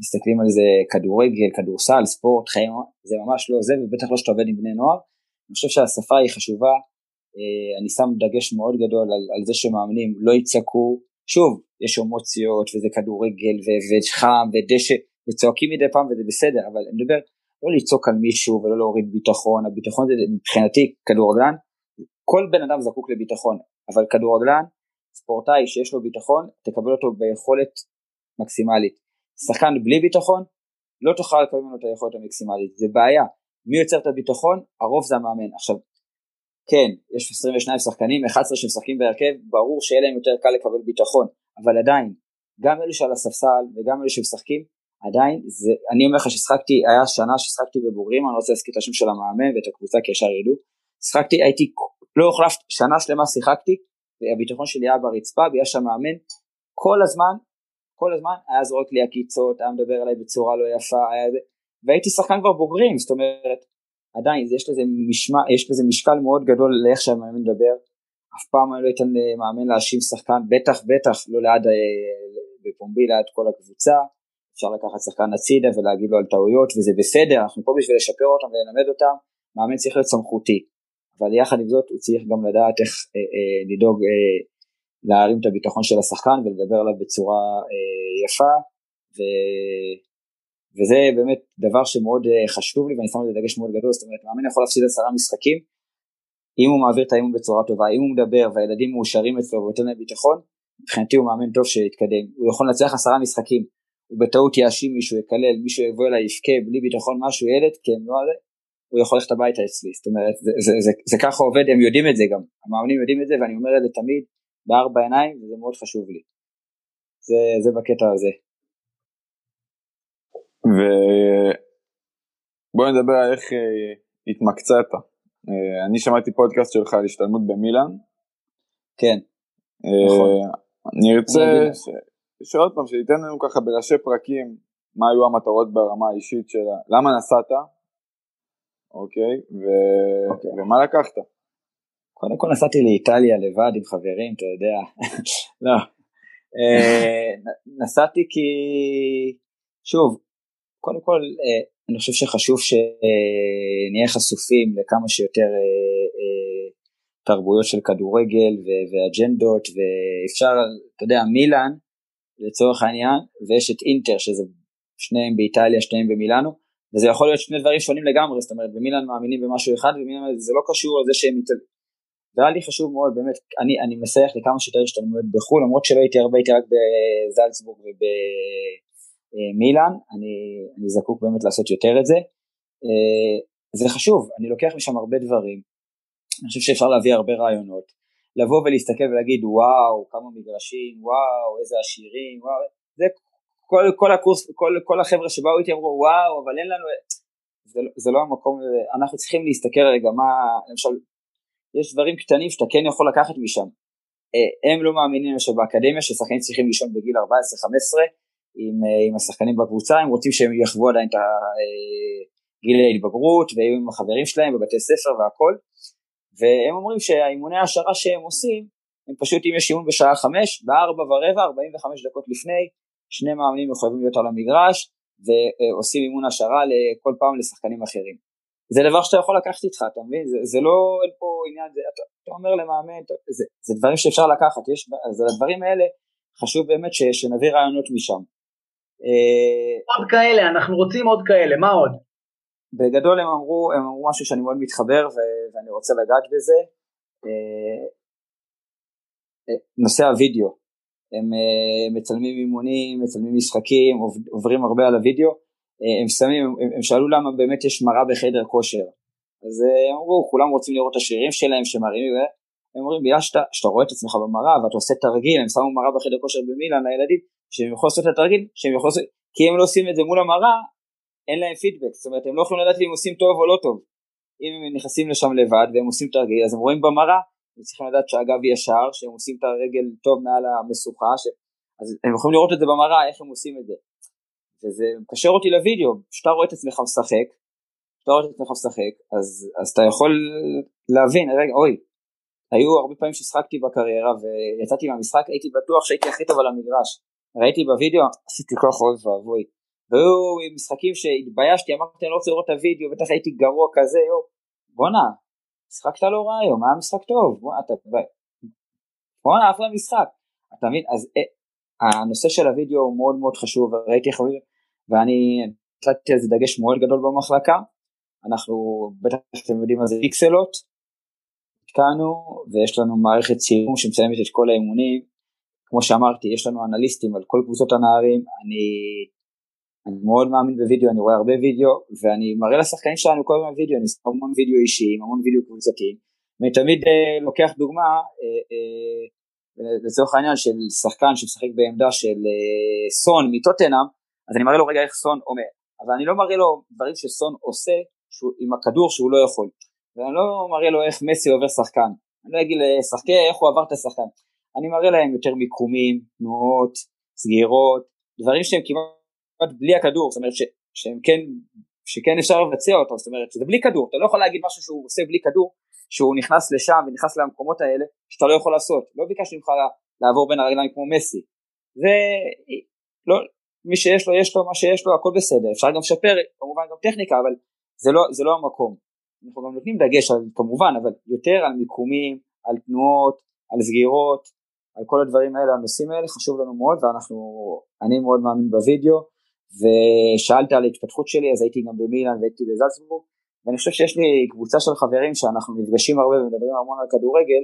מסתכלים על זה כדורגל, כדורסל, ספורט, חיים, זה ממש לא זה, ובטח לא שאתה עובד עם בני נוער. אני חושב שהשפה היא חשובה, אה, אני שם דגש מאוד גדול על, על זה שמאמנים לא יצעקו, שוב, יש אמוציות וזה כדורגל וחם ודשא וצועקים מדי פעם וזה בסדר, אבל אני מדבר לא לצעוק על מישהו ולא להוריד ביטחון, הביטחון זה מבחינתי כדורגלן, כל בן אדם זקוק לביטחון, אבל כדורגלן, ספורטאי שיש לו ביטחון, תקבל אותו ביכולת מקסימלית. שחקן בלי ביטחון לא תוכל לקבל ממנו את היכולת המקסימלית, זה בעיה. מי יוצר את הביטחון? הרוב זה המאמן. עכשיו, כן, יש 22 שחקנים, 11 שמשחקים בהרכב, ברור שיהיה להם יותר קל לקבל ביטחון, אבל עדיין, גם אלו שעל הספסל וגם אלו שמשחקים, עדיין, זה, אני אומר לך ששחקתי, היה שנה ששחקתי בבוגרים, אני לא רוצה להזכיר את השם של המאמן ואת הקבוצה כי ישר ידעו, שחקתי, הייתי, לא הוחלפתי, שנה שלמה שיחקתי, והביטחון שלי היה ברצפה, ויש שם מאמן, כל הזמן כל הזמן היה זורק לי עקיצות, היה מדבר עליי בצורה לא יפה, היה זה, והייתי שחקן כבר בוגרים, זאת אומרת, עדיין יש לזה, משמע, יש לזה משקל מאוד גדול לאיך שהמאמן מדבר, אף פעם אני לא אתן למאמן להאשים שחקן, בטח בטח לא ליד, אה, בפומבי ליד כל הקבוצה, אפשר לקחת שחקן הצידה ולהגיד לו על טעויות וזה בסדר, אנחנו פה בשביל לשפר אותם וללמד אותם, מאמן צריך להיות סמכותי, אבל יחד עם זאת הוא צריך גם לדעת איך אה, אה, לדאוג אה, להרים את הביטחון של השחקן ולדבר עליו בצורה אה, יפה. ו... וזה באמת דבר שמאוד אה, חשוב לי ואני שם לזה דגש מאוד גדול, זאת אומרת מאמן יכול להפסיד עשרה משחקים אם הוא מעביר את האימון בצורה טובה, אם הוא מדבר והילדים מאושרים אצלו ונותן להם ביטחון, מבחינתי הוא מאמן טוב שיתקדם, הוא יכול לנצח עשרה משחקים, הוא בטעות יאשים מישהו, יקלל, מישהו יבוא אליי, יבכה בלי ביטחון משהו, ילד, כן, לא זה, הוא יכול ללכת הביתה אצלי, זאת אומרת, זה, זה, זה, זה, זה ככה עובד, הם יודעים את זה גם, המאמנים יודעים את זה ואני אומר את זה תמיד, בארבע עיניים וזה מאוד חשוב לי. זה, זה בקטע הזה. ובואי נדבר על איך אה, התמקצעת. אה, אני שמעתי פודקאסט שלך על השתלמות במילאן. כן. אה, נכון. אני ארצה שעוד פעם, שתיתן לנו ככה בראשי פרקים מה היו המטרות ברמה האישית שלה, למה נסעת, אוקיי, ו... אוקיי. ומה לקחת. קודם כל נסעתי לאיטליה לבד עם חברים, אתה יודע, לא. אה, נסעתי כי, שוב, קודם כל אה, אני חושב שחשוב שנהיה חשופים לכמה שיותר אה, תרבויות של כדורגל ואג'נדות ואפשר, אתה יודע, מילאן לצורך העניין ויש את אינטר שזה שניהם באיטליה, שניהם במילאנו וזה יכול להיות שני דברים שונים לגמרי, זאת אומרת במילאן מאמינים במשהו אחד ומילאן זה לא קשור לזה שהם והיה לי חשוב מאוד באמת, אני, אני מסייח לכמה שיותר השתלמויות בחו"ל, למרות שלא הייתי הרבה, הייתי רק בזלצבורג ובמילאן, אני, אני זקוק באמת לעשות יותר את זה. אה, זה חשוב, אני לוקח משם הרבה דברים, אני חושב שאפשר להביא הרבה רעיונות, לבוא ולהסתכל ולהגיד וואו, כמה מגרשים, וואו, איזה עשירים, וואו, זה כל, כל הקורס, כל, כל החבר'ה שבאו איתי אמרו וואו, אבל אין לנו, זה, לא, זה לא המקום, אנחנו צריכים להסתכל רגע מה, למשל יש דברים קטנים שאתה כן יכול לקחת משם. אה, הם לא מאמינים שבאקדמיה ששחקנים צריכים לישון בגיל 14-15 עם, אה, עם השחקנים בקבוצה, הם רוצים שהם יחוו עדיין את אה, גיל ההתבגרות ויהיו עם החברים שלהם בבתי ספר והכל והם אומרים שהאימוני ההשערה שהם עושים הם פשוט אם יש אימון בשעה 5 ב-4 ורבע 45 דקות לפני שני מאמנים מחויבים להיות על המגרש ועושים אימון השערה לכל פעם לשחקנים אחרים. זה דבר שאתה יכול לקחת איתך, אתה מבין? זה, זה לא, אין פה עניין, זה, אתה, אתה אומר למאמן, זה, זה דברים שאפשר לקחת, יש, אז הדברים האלה חשוב באמת ש, שנביא רעיונות משם. אה, עוד כאלה, אנחנו רוצים עוד כאלה, מה עוד? בגדול הם אמרו, הם אמרו משהו שאני מאוד מתחבר ו, ואני רוצה לגעת בזה, אה, אה, נושא הוידאו, הם מצלמים אימונים, מצלמים משחקים, עוברים הרבה על הוידאו, הם שמים, הם, הם שאלו למה באמת יש מראה בחדר כושר, אז הם אמרו כולם רוצים לראות את השרירים שלהם שמראים, הם אומרים בגלל שאתה, שאתה רואה את עצמך במראה ואתה עושה תרגיל, הם שמו מראה בחדר כושר במילאן לילדים, שהם יכולים לעשות את התרגיל, שהם יכולים לעשות, כי הם לא עושים את זה מול המראה, אין להם פידבק, זאת אומרת הם לא יכולים לדעת אם עושים טוב או לא טוב. אם הם נכנסים לשם לבד והם עושים תרגיל, אז הם רואים במראה, הם צריכים לדעת שהגב ישר, שהם עושים את הרגל טוב מעל המשוכה, ש... אז הם יכולים לראות את זה במראה, איך הם עושים את זה. וזה מקשר אותי לוידאו, כשאתה רואה את עצמך משחק, כשאתה רואה את עצמך משחק, אז, אז אתה יכול להבין, רגע, אוי, היו הרבה פעמים ששחקתי בקריירה ויצאתי מהמשחק, הייתי בטוח שהייתי הכי טוב על המגרש. ראיתי בווידאו, עשיתי כוח אוי ואבוי. והיו משחקים שהתביישתי, אמרתי אני לא רוצה לראות את הווידאו, בטח הייתי גרוע כזה, יו, בואנה, משחקת לא רע היום, היה משחק טוב, בואנה, אתה, בואנה, אחלה משחק. אתה מבין? אז אה, הנושא של הווידאו הוא מאוד מאוד חשוב, ראיתי איך ואני נתתי על זה דגש מאוד גדול במחלקה, אנחנו בטח אתם יודעים מה זה פיקסלות, התקנו ויש לנו מערכת צילום שמצלמת את כל האימונים, כמו שאמרתי יש לנו אנליסטים על כל קבוצות הנערים, אני, אני מאוד מאמין בווידאו, אני רואה הרבה וידאו ואני מראה לשחקנים שלנו כל הזמן וידאו, אני שם המון וידאו אישיים, המון וידאו קבוצתיים, ואני תמיד אה, לוקח דוגמה אה, אה, לצורך העניין של שחקן שמשחק בעמדה של אה, סון מטוטנאם, אז אני מראה לו רגע איך סון אומר, אבל אני לא מראה לו דברים שסון עושה שהוא, עם הכדור שהוא לא יכול, ואני לא מראה לו איך מסי עובר שחקן, אני לא אגיד לשחקי איך הוא עבר את השחקן, אני מראה להם יותר מיקומים, תנועות, סגירות, דברים שהם כמעט בלי הכדור, זאת אומרת ש, שהם כן, שכן אפשר לבצע אותם, זאת אומרת שזה בלי כדור, אתה לא יכול להגיד משהו שהוא עושה בלי כדור, שהוא נכנס לשם ונכנס למקומות האלה, שאתה לא יכול לעשות, לא ביקשתי ממך לעבור בין הרגליים כמו מסי, זה, לא, מי שיש לו יש לו מה שיש לו הכל בסדר, אפשר גם לשפר כמובן גם טכניקה, אבל זה לא, זה לא המקום, אנחנו גם נותנים דגש על, כמובן, אבל יותר על מיקומים, על תנועות, על סגירות, על כל הדברים האלה, הנושאים האלה חשוב לנו מאוד ואנחנו, אני מאוד מאמין בווידאו ושאלת על ההתפתחות שלי אז הייתי גם במילאן והייתי בזלצבורג ואני חושב שיש לי קבוצה של חברים שאנחנו נפגשים הרבה ומדברים המון על כדורגל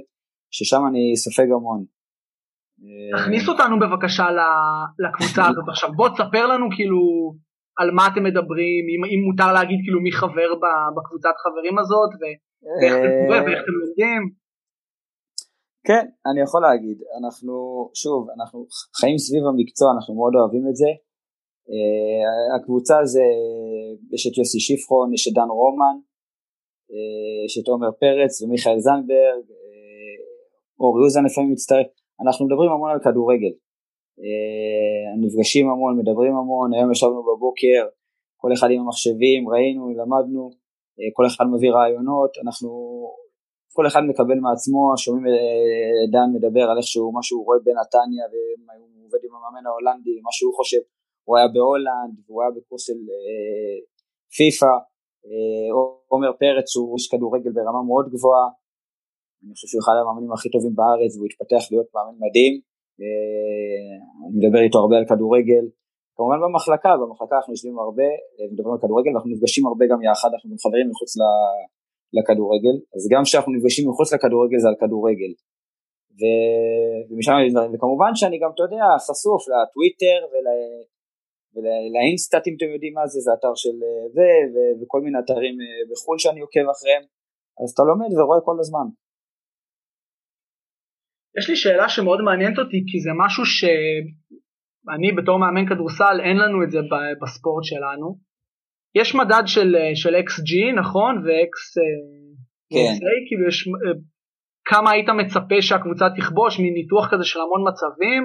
ששם אני סופג המון. תכניס אותנו בבקשה לקבוצה הזאת עכשיו בוא תספר לנו כאילו על מה אתם מדברים אם, אם מותר להגיד כאילו מי חבר בקבוצת חברים הזאת ואיך זה קורה ואיך אתם לומדים. כן, אני יכול להגיד, אנחנו, שוב, אנחנו חיים סביב המקצוע, אנחנו מאוד אוהבים את זה. Uh, הקבוצה זה, יש את יוסי שיפרון, יש את דן רומן, uh, יש את עומר פרץ ומיכאל זנדברג, uh, אור יוזן לפעמים מצטרף, אנחנו מדברים המון על כדורגל. נפגשים המון, מדברים המון, היום ישבנו בבוקר, כל אחד עם המחשבים, ראינו, למדנו, כל אחד מביא רעיונות, אנחנו כל אחד מקבל מעצמו, שומעים אה, דן מדבר על איך שהוא, מה שהוא רואה בנתניה והוא עובד עם המאמן ההולנדי, מה שהוא חושב, הוא היה בהולנד והוא היה בקורס של אה, פיפא, אה, עומר פרץ שהוא איש כדורגל ברמה מאוד גבוהה, אני חושב שהוא אחד המאמנים הכי טובים בארץ והוא התפתח להיות מאמן מדהים, אני מדבר איתו הרבה על כדורגל, כמובן במחלקה, במחלקה אנחנו יושבים הרבה, מדברים על כדורגל ואנחנו נפגשים הרבה גם יחד, אנחנו גם חברים מחוץ. לכדורגל, אז גם כשאנחנו נפגשים מחוץ לכדורגל זה על כדורגל. ו... ומשם וכמובן שאני גם, אתה יודע, חשוף לטוויטר ול... ולאינסטאט אם אתם יודעים מה זה, זה אתר של אה, זה. וכל מיני אתרים אה, בחו"ל שאני עוקב אחריהם, אז אתה לומד ורואה כל הזמן. יש לי שאלה שמאוד מעניינת אותי, כי זה משהו שאני בתור מאמן כדורסל, אין לנו את זה בספורט שלנו. יש מדד של, אה, של XG נכון ו-X כן. כאילו יש כמה היית מצפה שהקבוצה תכבוש מניתוח כזה של המון מצבים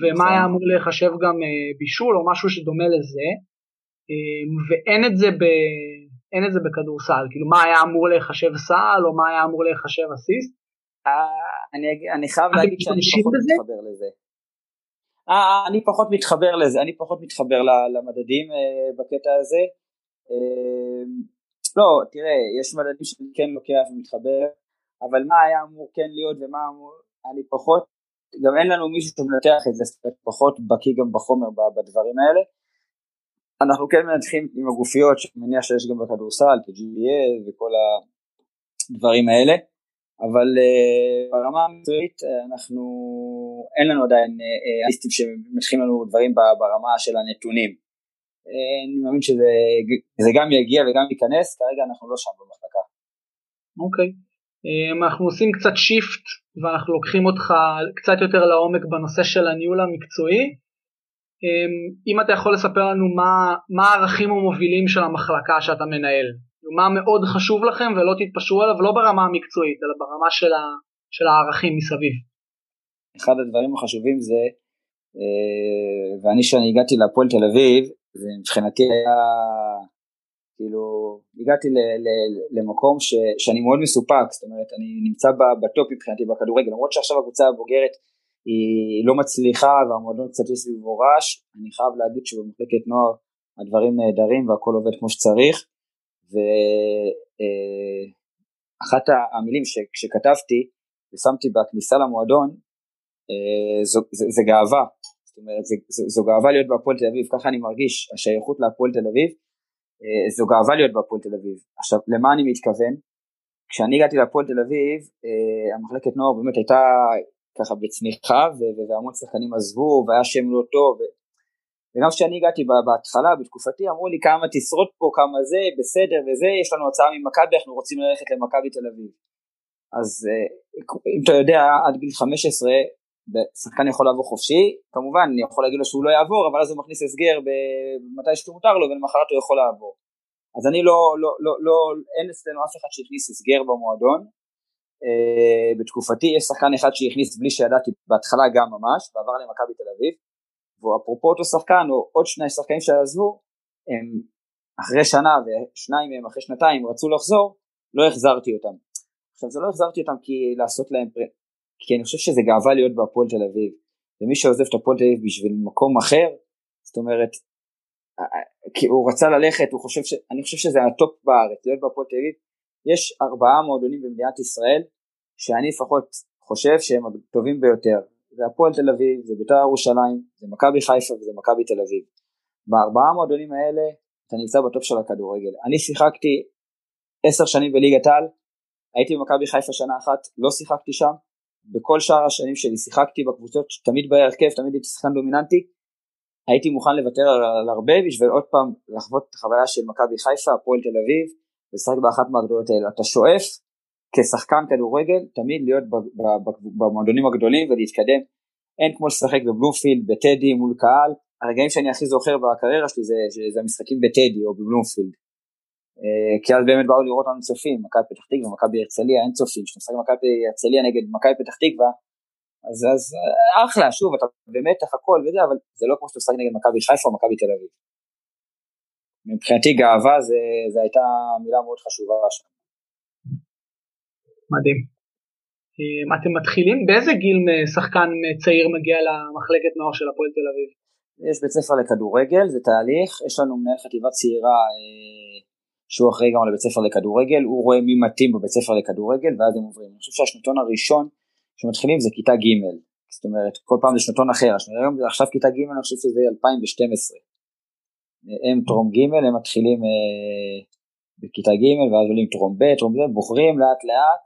ומה. היה אמור להיחשב גם בישול או משהו שדומה לזה ואין את זה, ב, את זה בכדורסל כאילו מה היה אמור להיחשב סל או מה היה אמור להיחשב אסיסט. אני, אני חייב להגיד שאני פחות מתחבר לזה. אה, אני פחות מתחבר לזה, אני פחות מתחבר למדדים אה, בקטע הזה. אה, לא, תראה, יש מדדים שאני כן לוקח ומתחבר, אבל מה היה אמור כן להיות ומה אמור, אני פחות, גם אין לנו מישהו שמנתח את זה, פחות בקיא גם בחומר בדברים האלה. אנחנו כן מנתחים עם הגופיות, שאני מניח שיש גם בכדורסל, את ה-GBA וכל הדברים האלה. אבל uh, ברמה המקצועית אה, אנחנו, אין לנו עדיין אנליסטים uh, שמתחילים לנו דברים ברמה של הנתונים. אני מאמין שזה גם יגיע וגם ייכנס, כרגע אנחנו לא שם במחלקה. אוקיי, okay. אנחנו עושים קצת שיפט ואנחנו לוקחים אותך קצת יותר לעומק בנושא של הניהול המקצועי. Um, אם אתה יכול לספר לנו מה, מה הערכים המובילים של המחלקה שאתה מנהל. מה מאוד חשוב לכם ולא תתפשרו עליו לא ברמה המקצועית אלא ברמה של, ה, של הערכים מסביב. אחד הדברים החשובים זה, אה, ואני כשאני הגעתי להפועל תל אביב, זה מבחינתי היה, כאילו, הגעתי ל, ל, למקום ש, שאני מאוד מסופק, זאת אומרת, אני נמצא בטופ מבחינתי בכדורגל, למרות שעכשיו הקבוצה הבוגרת היא לא מצליחה והמועדון קצת יש סביבו רעש, אני חייב להגיד שבמחלקת נוער הדברים נהדרים והכל עובד כמו שצריך. ואחת המילים שכשכתבתי ושמתי בכניסה למועדון אה, זו, זה, זה גאווה, זאת אומרת זו, זו גאווה להיות בהפועל תל אביב, ככה אני מרגיש, השייכות להפועל תל אביב, אה, זו גאווה להיות בהפועל תל אביב. עכשיו למה אני מתכוון? כשאני הגעתי להפועל תל אביב אה, המחלקת נוער באמת הייתה ככה בצניחה והמון שחקנים עזבו והיה שם לא טוב וגם כשאני הגעתי בהתחלה, בתקופתי, אמרו לי כמה תשרוד פה, כמה זה, בסדר וזה, יש לנו הצעה ממכבי, אנחנו רוצים ללכת למכבי תל אביב. אז אה, אם אתה יודע, עד גיל 15, שחקן יכול לעבור חופשי, כמובן, אני יכול להגיד לו שהוא לא יעבור, אבל אז הוא מכניס הסגר מתי שמותר לו, ולמחרת הוא יכול לעבור. אז אני לא, לא, לא, לא, אין אצלנו אף אחד שהכניס הסגר במועדון. Uh, בתקופתי יש שחקן אחד שהכניס בלי שידעתי בהתחלה גם ממש, ועבר למכבי תל אביב. ואפרופו אותו שחקן או עוד שני שחקנים שעזבו הם אחרי שנה ושניים מהם אחרי שנתיים רצו לחזור לא החזרתי אותם. עכשיו זה לא החזרתי אותם כי לעשות להם פר... כי אני חושב שזה גאווה להיות בהפועל תל אביב ומי שעוזב את הפועל תל אביב בשביל מקום אחר זאת אומרת כי הוא רצה ללכת הוא חושב ש... אני חושב שזה הטופ בארץ להיות בהפועל תל אביב יש ארבעה מועדונים במדינת ישראל שאני לפחות חושב שהם הטובים ביותר זה הפועל תל אביב, זה בית"ר ירושלים, זה מכבי חיפה וזה מכבי תל אביב. בארבעה המועדונים האלה אתה נמצא בטופ של הכדורגל. אני שיחקתי עשר שנים בליגת העל, הייתי במכבי חיפה שנה אחת, לא שיחקתי שם, בכל שאר השנים שלי שיחקתי בקבוצות תמיד בהרכב, תמיד הייתי שחקן דומיננטי, הייתי מוכן לוותר על, על הרבה בשביל עוד פעם לחוות את החוויה של מכבי חיפה, הפועל תל אביב, לשחק באחת מהגדולות האלה. אתה שואף כשחקן כדורגל תמיד להיות במועדונים הגדולים ולהתקדם. אין כמו לשחק בבלומפילד, בטדי מול קהל. הרגעים שאני הכי זוכר בקריירה שלי זה, זה המשחקים בטדי או בבלומפילד. אה, כי אז באמת באו לראות לנו צופים, מכבי פתח תקווה, מכבי הרצליה, אין צופים, כשאתה משחק מכבי הרצליה נגד מכבי פתח תקווה, אז, אז אחלה, שוב, אתה במתח הכל וזה, אבל זה לא כמו שאתה משחק נגד מכבי חיפה או מכבי תל אביב. מבחינתי גאווה זה, זה הייתה מילה מאוד חשובה שם. מדהים. אמ, אתם מתחילים, באיזה גיל שחקן צעיר מגיע למחלקת נוער של הפועל תל אביב? יש בית ספר לכדורגל, זה תהליך, יש לנו מנהל חטיבה צעירה אה, שהוא אחראי גם על בית ספר לכדורגל, הוא רואה מי מתאים בבית ספר לכדורגל ואז הם עוברים. אני חושב שהשנתון הראשון שמתחילים זה כיתה ג', זאת אומרת כל פעם זה שנתון אחר, היום עכשיו כיתה ג' אני חושב שזה 2012. הם טרום ג' הם מתחילים אה, בכיתה ג' ואז עולים טרום ב', טרום ב', בוחרים לאט לאט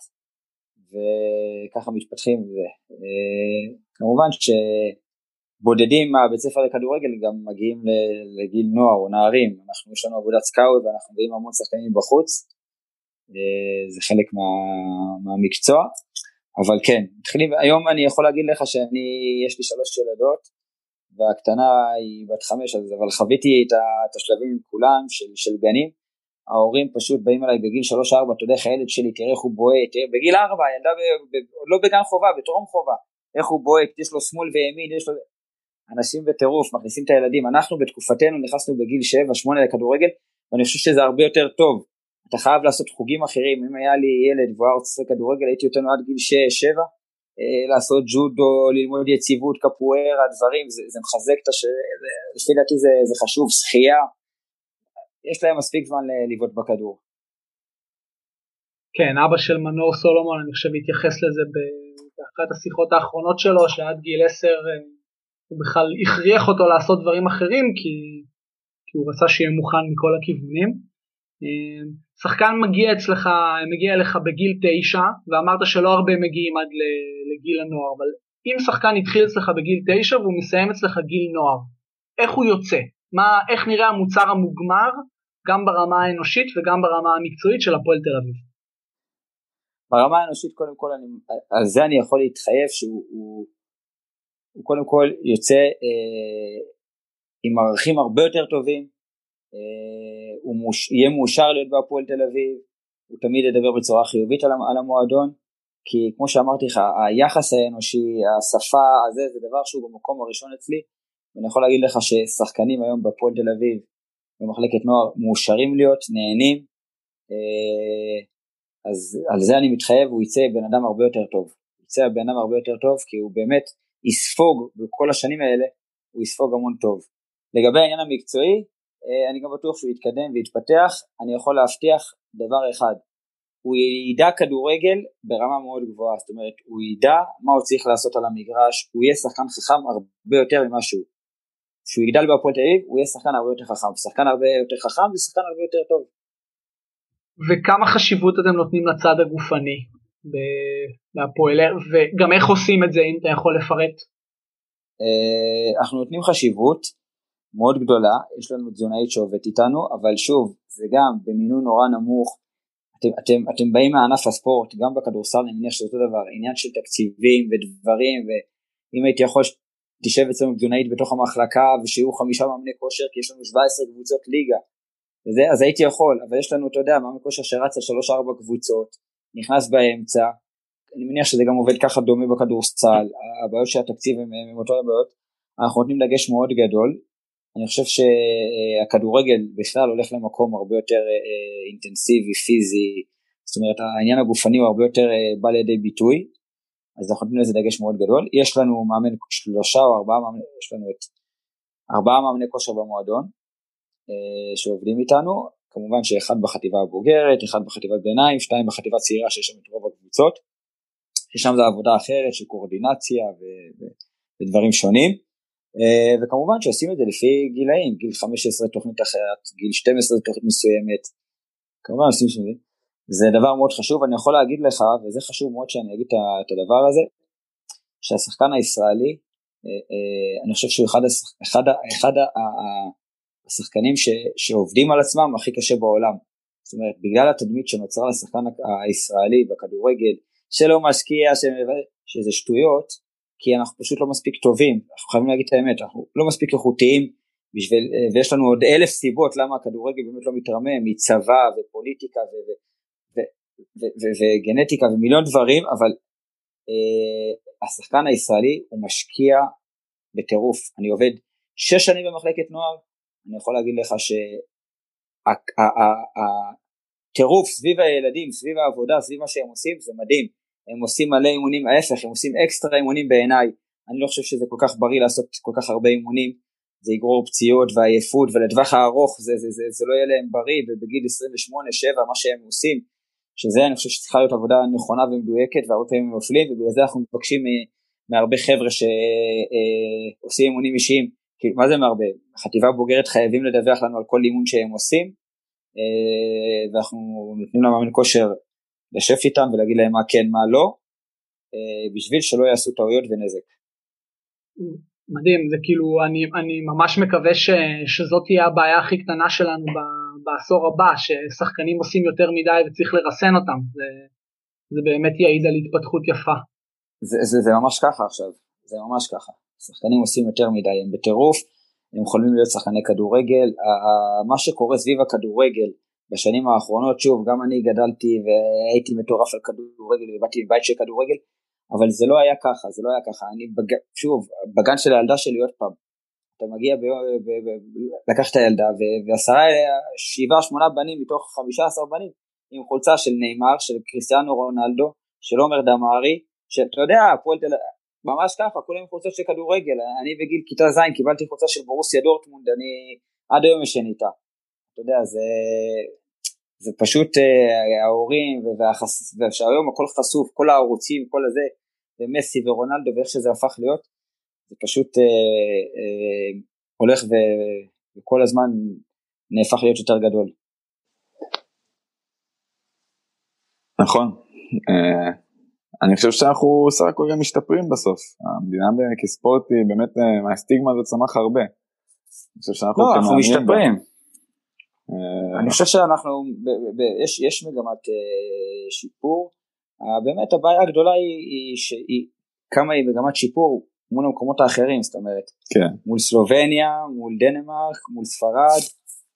וככה מתפתחים וזה. אה, כמובן שבודדים מהבית ספר לכדורגל גם מגיעים לגיל נוער או נערים, אנחנו יש לנו עבודת סקאוט ואנחנו מביאים המון שחקנים בחוץ, אה, זה חלק מה, מהמקצוע, אבל כן, מתחילים, היום אני יכול להגיד לך שאני, יש לי שלוש ילדות, והקטנה היא בת חמש, אבל חוויתי את השלבים עם כולם של, של גנים, ההורים פשוט באים אליי בגיל 3-4, אתה יודע איך הילד שלי, תראה איך הוא בועט, בגיל 4, ילדה ב, לא בגן חובה, בטרום חובה, איך הוא בועט, יש לו שמאל וימין, יש לו... אנשים בטירוף, מכניסים את הילדים, אנחנו בתקופתנו נכנסנו בגיל 7-8 לכדורגל, ואני חושב שזה הרבה יותר טוב, אתה חייב לעשות חוגים אחרים, אם היה לי ילד והוא היה רוצה לשחק כדורגל, הייתי אותנו עד גיל 6-7, אה, לעשות ג'ודו, ללמוד יציבות, קפוארה, דברים, זה, זה מחזק את הש... לפי דעתי זה, זה חשוב, שחייה, יש להם מספיק זמן לבעוט בכדור. כן, אבא של מנור סולומון, אני חושב, התייחס לזה באחת השיחות האחרונות שלו, שעד גיל 10 אה, הוא בכלל הכריח אותו לעשות דברים אחרים, כי, כי הוא רצה שיהיה מוכן מכל הכיוונים. אה, שחקן מגיע אצלך, מגיע אליך בגיל 9, ואמרת שלא הרבה מגיעים עד לגיל הנוער, אבל אם שחקן התחיל אצלך בגיל 9 והוא מסיים אצלך גיל נוער, איך הוא יוצא? מה, איך נראה המוצר המוגמר, גם ברמה האנושית וגם ברמה המקצועית של הפועל תל אביב? ברמה האנושית קודם כל, אני, על זה אני יכול להתחייב שהוא הוא, קודם כל יוצא אה, עם ערכים הרבה יותר טובים, אה, הוא מוש, יהיה מאושר להיות בהפועל תל אביב, הוא תמיד ידבר בצורה חיובית על, על המועדון, כי כמו שאמרתי לך, היחס האנושי, השפה, הזה, זה דבר שהוא במקום הראשון אצלי, ואני יכול להגיד לך ששחקנים היום בהפועל תל אביב, במחלקת נוער, מאושרים להיות, נהנים, אה, אז על זה אני מתחייב, הוא יצא בן אדם הרבה יותר טוב. יצא בן אדם הרבה יותר טוב, כי הוא באמת יספוג בכל השנים האלה, הוא יספוג המון טוב. לגבי העניין המקצועי, אה, אני גם בטוח שהוא יתקדם ויתפתח, אני יכול להבטיח דבר אחד, הוא ידע כדורגל ברמה מאוד גבוהה, זאת אומרת הוא ידע מה הוא צריך לעשות על המגרש, הוא יהיה שחקן חכם הרבה יותר ממה שהוא. כשהוא יגדל בהפועל תל אביב הוא יהיה שחקן הרבה יותר חכם, שחקן הרבה יותר חכם זה שחקן הרבה יותר טוב. וכמה חשיבות אתם נותנים לצד הגופני בהפועל, וגם איך עושים את זה אם אתה יכול לפרט? אה, אנחנו נותנים חשיבות מאוד גדולה, יש לנו תזונאית שעובדת איתנו, אבל שוב, זה גם במינון נורא נמוך, אתם, אתם, אתם באים מענף הספורט, גם בכדורסל אני מניח שזה אותו דבר, עניין של תקציבים ודברים, ואם הייתי יכול תשב אצלנו תזונאית בתוך המחלקה ושיהיו חמישה מאמני כושר, כי יש לנו 17 קבוצות ליגה, וזה, אז הייתי יכול, אבל יש לנו, אתה יודע, מאמן כושר שרץ על 3-4 קבוצות, נכנס באמצע, אני מניח שזה גם עובד ככה דומה בכדורסל, הבעיות של התקציב הן אותו הבעיות, אנחנו נותנים דגש מאוד גדול, אני חושב שהכדורגל בכלל הולך למקום הרבה יותר אה, אינטנסיבי, פיזי, זאת אומרת העניין הגופני הוא הרבה יותר אה, בא לידי ביטוי, אז אנחנו נותנים לזה דגש מאוד גדול. יש לנו מאמן שלושה או ארבעה מאמנים, יש לנו את ארבעה מאמני כושר במועדון אה, שעובדים איתנו, כמובן שאחד בחטיבה הבוגרת, אחד בחטיבת ביניים, שתיים בחטיבה צעירה שיש שם את רוב הקבוצות, ששם זה עבודה אחרת של קואורדינציה ו- ו- ודברים שונים. אה, וכמובן שעושים את זה לפי גילאים, גיל 15 תוכנית אחרת, גיל 12 תוכנית מסוימת, כמובן עושים את זה. דבר מאוד חשוב, אני יכול להגיד לך, וזה חשוב מאוד שאני אגיד את הדבר הזה, שהשחקן הישראלי, אה, אה, אני חושב שהוא אחד, אחד, אחד השחקנים ש, שעובדים על עצמם הכי קשה בעולם. זאת אומרת, בגלל התדמית שנוצרה לשחקן הישראלי בכדורגל, שלא משקיע, שזה שטויות, כי אנחנו פשוט לא מספיק טובים, אנחנו חייבים להגיד את האמת, אנחנו לא מספיק איכותיים, בשביל, ויש לנו עוד אלף סיבות למה הכדורגל באמת לא מתרמם, מצבא ופוליטיקה ו, ו, ו, ו, וגנטיקה ומיליון דברים, אבל אה, השחקן הישראלי הוא משקיע בטירוף, אני עובד שש שנים במחלקת נוער, אני יכול להגיד לך שהטירוף סביב הילדים, סביב העבודה, סביב מה שהם עושים, זה מדהים. הם עושים מלא אימונים, ההפך, הם עושים אקסטרה אימונים בעיניי. אני לא חושב שזה כל כך בריא לעשות כל כך הרבה אימונים, זה יגרור פציעות ועייפות, ולטווח הארוך זה, זה, זה, זה לא יהיה להם בריא, ובגיל 28-7 מה שהם עושים, שזה אני חושב שצריכה להיות עבודה נכונה ומדויקת, והרבה פעמים הם נופלים, ובגלל זה אנחנו מבקשים מהרבה חבר'ה שעושים אה, אימונים אישיים, כאילו מה זה מהרבה? חטיבה בוגרת חייבים לדווח לנו על כל אימון שהם עושים, אה, ואנחנו נותנים למאמן כושר לשף איתם ולהגיד להם מה כן מה לא אה, בשביל שלא יעשו טעויות ונזק. מדהים זה כאילו אני, אני ממש מקווה ש, שזאת תהיה הבעיה הכי קטנה שלנו ב, בעשור הבא ששחקנים עושים יותר מדי וצריך לרסן אותם זה, זה באמת יעיד על התפתחות יפה. זה, זה, זה ממש ככה עכשיו זה ממש ככה שחקנים עושים יותר מדי הם בטירוף הם יכולים להיות שחקני כדורגל מה שקורה סביב הכדורגל בשנים האחרונות, שוב, גם אני גדלתי והייתי מטורף על כדורגל ובאתי מבית של כדורגל, אבל זה לא היה ככה, זה לא היה ככה. אני, בג... שוב, בגן של הילדה שלי עוד פעם, אתה מגיע, ב... ב... ב... לקח את הילדה ועשרה, שבעה, שמונה בנים מתוך חמישה עשר בנים עם חולצה של נאמר, של קריסטיאנו רונלדו, של עומר דמארי, שאתה יודע, הפועל תל ממש ככה, כולם עם חולצות של כדורגל, אני בגיל כיתה ז' קיבלתי חולצה של ברוסיה דורטמונד, אני עד היום ישן איתה. אתה יודע, זה, זה פשוט אה, ההורים, והיום הכל חשוף, כל הערוצים, כל הזה, ומסי ורונלדו ואיך שזה הפך להיות, זה פשוט אה, אה, הולך ו, וכל הזמן נהפך להיות יותר גדול. נכון. אה, אני חושב שאנחנו סך הכל גם משתפרים בסוף. המדינה כספורט היא באמת, אה, מהסטיגמה הזאת צמח הרבה. אני חושב שאנחנו לא, אנחנו משתפרים. אה, אני חושב שאנחנו, יש, יש מגמת שיפור. באמת הבעיה הגדולה היא כמה היא מגמת שיפור מול המקומות האחרים, זאת אומרת, כן. מול סלובניה, מול דנמרק, מול ספרד,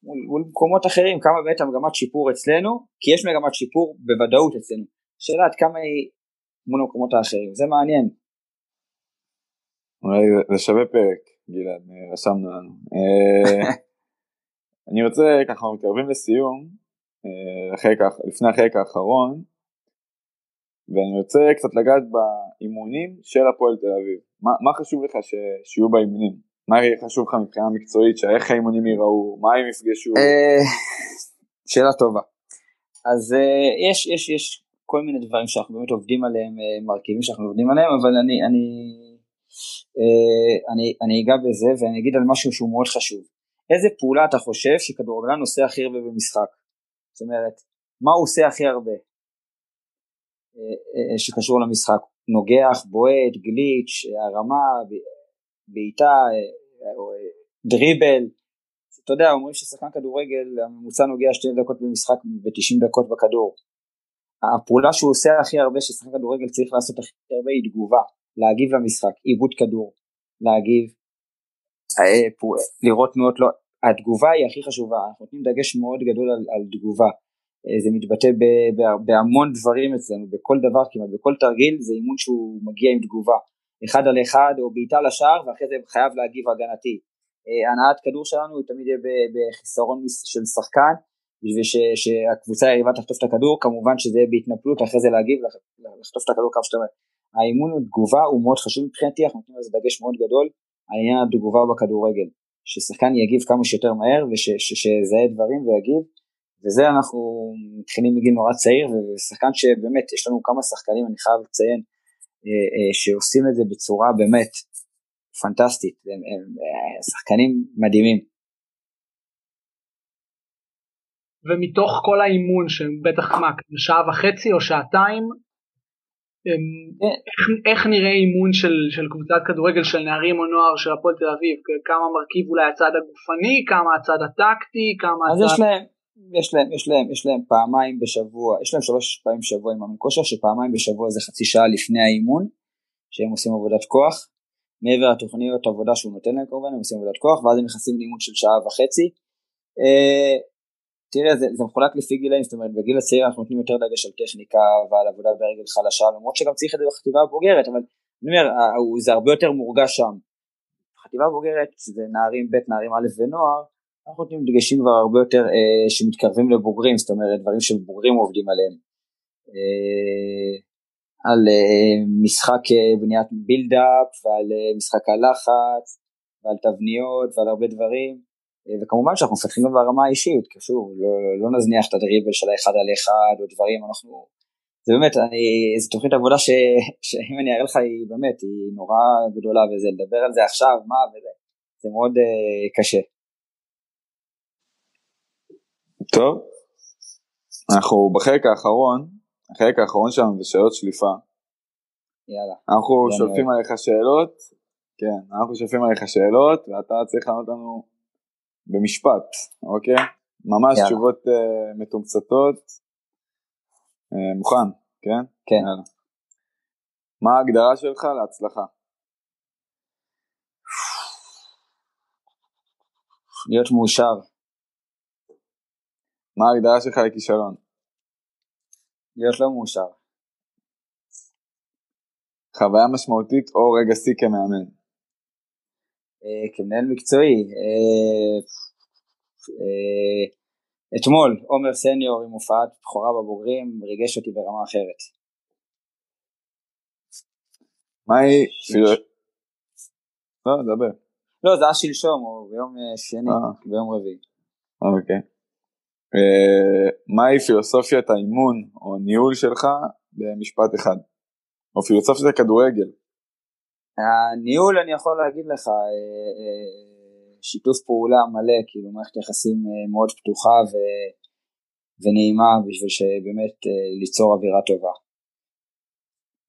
מול, מול מקומות אחרים, כמה באמת המגמת שיפור אצלנו, כי יש מגמת שיפור בוודאות אצלנו. שאלה עד כמה היא מול המקומות האחרים, זה מעניין. אולי זה שווה פרק, גלעד, רשמנו לנו. אה, אני רוצה, ככה מתקרבים לסיום, אה, לפני החלק האחרון, ואני רוצה קצת לגעת באימונים של הפועל תל אביב. מה, מה חשוב לך ש, שיהיו באימונים? מה חשוב לך מבחינה מקצועית, שאיך האימונים ייראו, מה הם יפגשו? אה, שאלה טובה. אז יש, יש, יש כל מיני דברים שאנחנו באמת עובדים עליהם, אה, מרכיבים שאנחנו עובדים עליהם, אבל אני, אני, אה, אני, אני אגע בזה ואני אגיד על משהו שהוא מאוד חשוב. איזה פעולה אתה חושב שכדורגלן עושה הכי הרבה במשחק? זאת אומרת, מה הוא עושה הכי הרבה אה, שקשור למשחק? נוגח, בועט, גליץ', הרמה, בעיטה, דריבל, אתה יודע, אומרים ששחקן כדורגל הממוצע נוגע שתי דקות במשחק ו-90 דקות בכדור. הפעולה שהוא עושה הכי הרבה ששחקן כדורגל צריך לעשות הכי הרבה היא תגובה, להגיב למשחק, עיבוד כדור, להגיב, אה, לראות תנועות לא, התגובה היא הכי חשובה, אנחנו נותנים דגש מאוד גדול על, על תגובה, אה, זה מתבטא ב, ב, בהמון דברים אצלנו, בכל דבר כמעט, בכל תרגיל זה אימון שהוא מגיע עם תגובה, אחד על אחד או בעיטה לשער ואחרי זה חייב להגיב הגנתי, אה, הנעת כדור שלנו תמיד יהיה בחיסרון של שחקן בשביל ש, שהקבוצה היריבה תחטוף את הכדור, כמובן שזה יהיה בהתנפלות, אחרי זה להגיב, לחטוף את הכדור כמה שאתה אומר. האימון ותגובה הוא מאוד חשוב מבחינתי, אנחנו נותנים לזה דגש מאוד גדול, העניין התגובה בכדורגל, ששחקן יגיב כמה שיותר מהר ושיזהה דברים ויגיב, וזה אנחנו מתחילים מגיל נורא צעיר, ושחקן שבאמת יש לנו כמה שחקנים, אני חייב לציין, אה, אה, שעושים את זה בצורה באמת פנטסטית, הם, הם, הם שחקנים מדהימים. ומתוך כל האימון שהם בטח מה, שעה וחצי או שעתיים, איך, איך נראה אימון של, של קבוצת כדורגל של נערים או נוער של הפועל תל אביב? כמה מרכיב אולי הצד הגופני, כמה הצד הטקטי, כמה אז הצד... יש להם, יש להם, יש להם, יש להם פעמיים בשבוע, יש להם שלוש פעמים בשבוע עם מאמן כושר, שפעמיים בשבוע זה חצי שעה לפני האימון, שהם עושים עבודת כוח, מעבר לתוכניות עבודה שהוא נותן להם כמובן, הם עושים עבודת כוח, ואז הם נכנסים לאימון של שעה וחצי. אה, תראה זה, זה מחולק לפי גילאים, זאת אומרת בגיל הצעיר אנחנו נותנים יותר דגש על טכניקה ועל עבודה ברגל חלשה, למרות שגם צריך את זה בחטיבה הבוגרת, אבל אני אומר, זה הרבה יותר מורגש שם. בחטיבה הבוגרת זה נערים ב', נערים א' ונוער, אנחנו נותנים דגשים כבר הרבה יותר אה, שמתקרבים לבוגרים, זאת אומרת דברים שבוגרים עובדים עליהם. אה, על אה, משחק אה, בניית בילדאפ ועל אה, משחק הלחץ ועל תבניות ועל הרבה דברים. אה, וכמובן שאנחנו מפתחים גם ברמה האישית, כי שוב, לא, לא נזניח את הדריבל של האחד על אחד או דברים, אנחנו, זה באמת, אני, זו תוכנית עבודה ש, שאם אני אראה לך היא באמת, היא נורא גדולה וזה, לדבר על זה עכשיו, מה וזה, זה מאוד uh, קשה. טוב, אנחנו בחלק האחרון, החלק האחרון שלנו זה שאלות שליפה. יאללה. אנחנו שולפים עליך שאלות, כן, אנחנו שולפים עליך שאלות ואתה צריך לענות לנו במשפט, אוקיי? ממש יאללה. תשובות uh, מתומצתות. Uh, מוכן, כן? כן. יאללה. מה ההגדרה שלך להצלחה? להיות מאושר. מה ההגדרה שלך לכישלון? להיות לא מאושר. חוויה משמעותית או רגע שיא כמאמן? אה, כמנהל מקצועי. אה, אה, אתמול עומר סניור עם הופעת בכורה בבוגרים ריגש אותי ברמה אחרת. מהי... לא, דבר. לא, זה היה שלשום, או ביום שני. ביום רביעי. אוקיי. מהי פילוסופיית האימון או ניהול שלך במשפט אחד? או פילוסופיית הכדורגל? הניהול אני יכול להגיד לך, שיתוף פעולה מלא, כאילו מערכת יחסים מאוד פתוחה ו... ונעימה בשביל שבאמת ליצור אווירה טובה.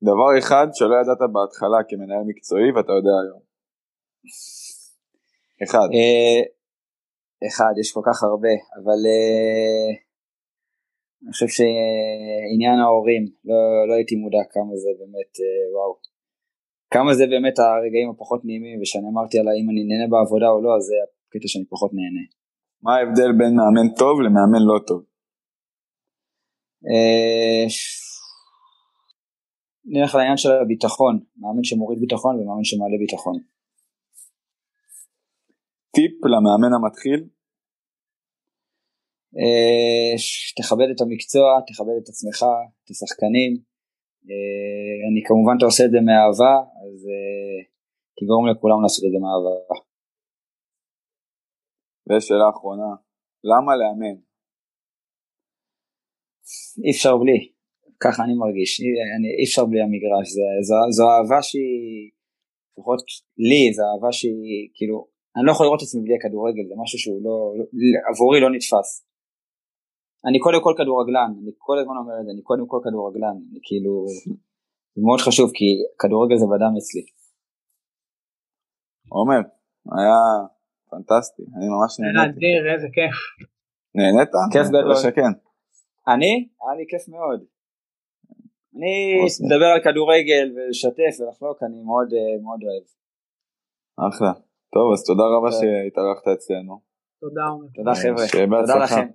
דבר אחד שלא ידעת בהתחלה כמנהל מקצועי ואתה יודע היום. אחד. אה, אחד, יש כל כך הרבה, אבל אה, אני חושב שעניין ההורים, לא, לא הייתי מודע כמה זה באמת, אה, וואו. כמה זה באמת הרגעים הפחות נעימים, ושאני אמרתי על האם אני נהנה בעבודה או לא, אז זה הקטע שאני פחות נהנה. מה ההבדל בין מאמן טוב למאמן לא טוב? נלך לעניין של הביטחון, מאמן שמוריד ביטחון ומאמן שמעלה ביטחון. טיפ למאמן המתחיל? אה, תכבד את המקצוע, תכבד את עצמך, את השחקנים. אה, אני כמובן אתה עושה את זה מאהבה, אז אה, תגרום לכולם לעשות את זה מאהבה. ושאלה אחרונה, למה לאמן? אי אפשר בלי. ככה אני מרגיש, אני, אי אפשר בלי המגרש, זה, זו, זו אהבה שהיא, לפחות לי, זו אהבה שהיא, כאילו, אני לא יכול לראות את עצמי בלי הכדורגל, זה משהו שהוא לא, לא, עבורי לא נתפס. אני קודם כל כדורגלן, אני כל הזמן אומר את זה, אני קודם כל כדורגלן, אני כאילו, זה מאוד חשוב כי כדורגל זה בדם אצלי. עומר, היה פנטסטי, אני ממש נהניתי. אדיר, איזה כיף. נהנית? כיף גדול. אני? היה לי כיף מאוד. אני מדבר על כדורגל ולשתף ולחלוק, אני מאוד אה, מאוד אוהב. אחלה. טוב, אז תודה רבה שהתארחת אצלנו. תודה, תודה חבר'ה. תודה לכם.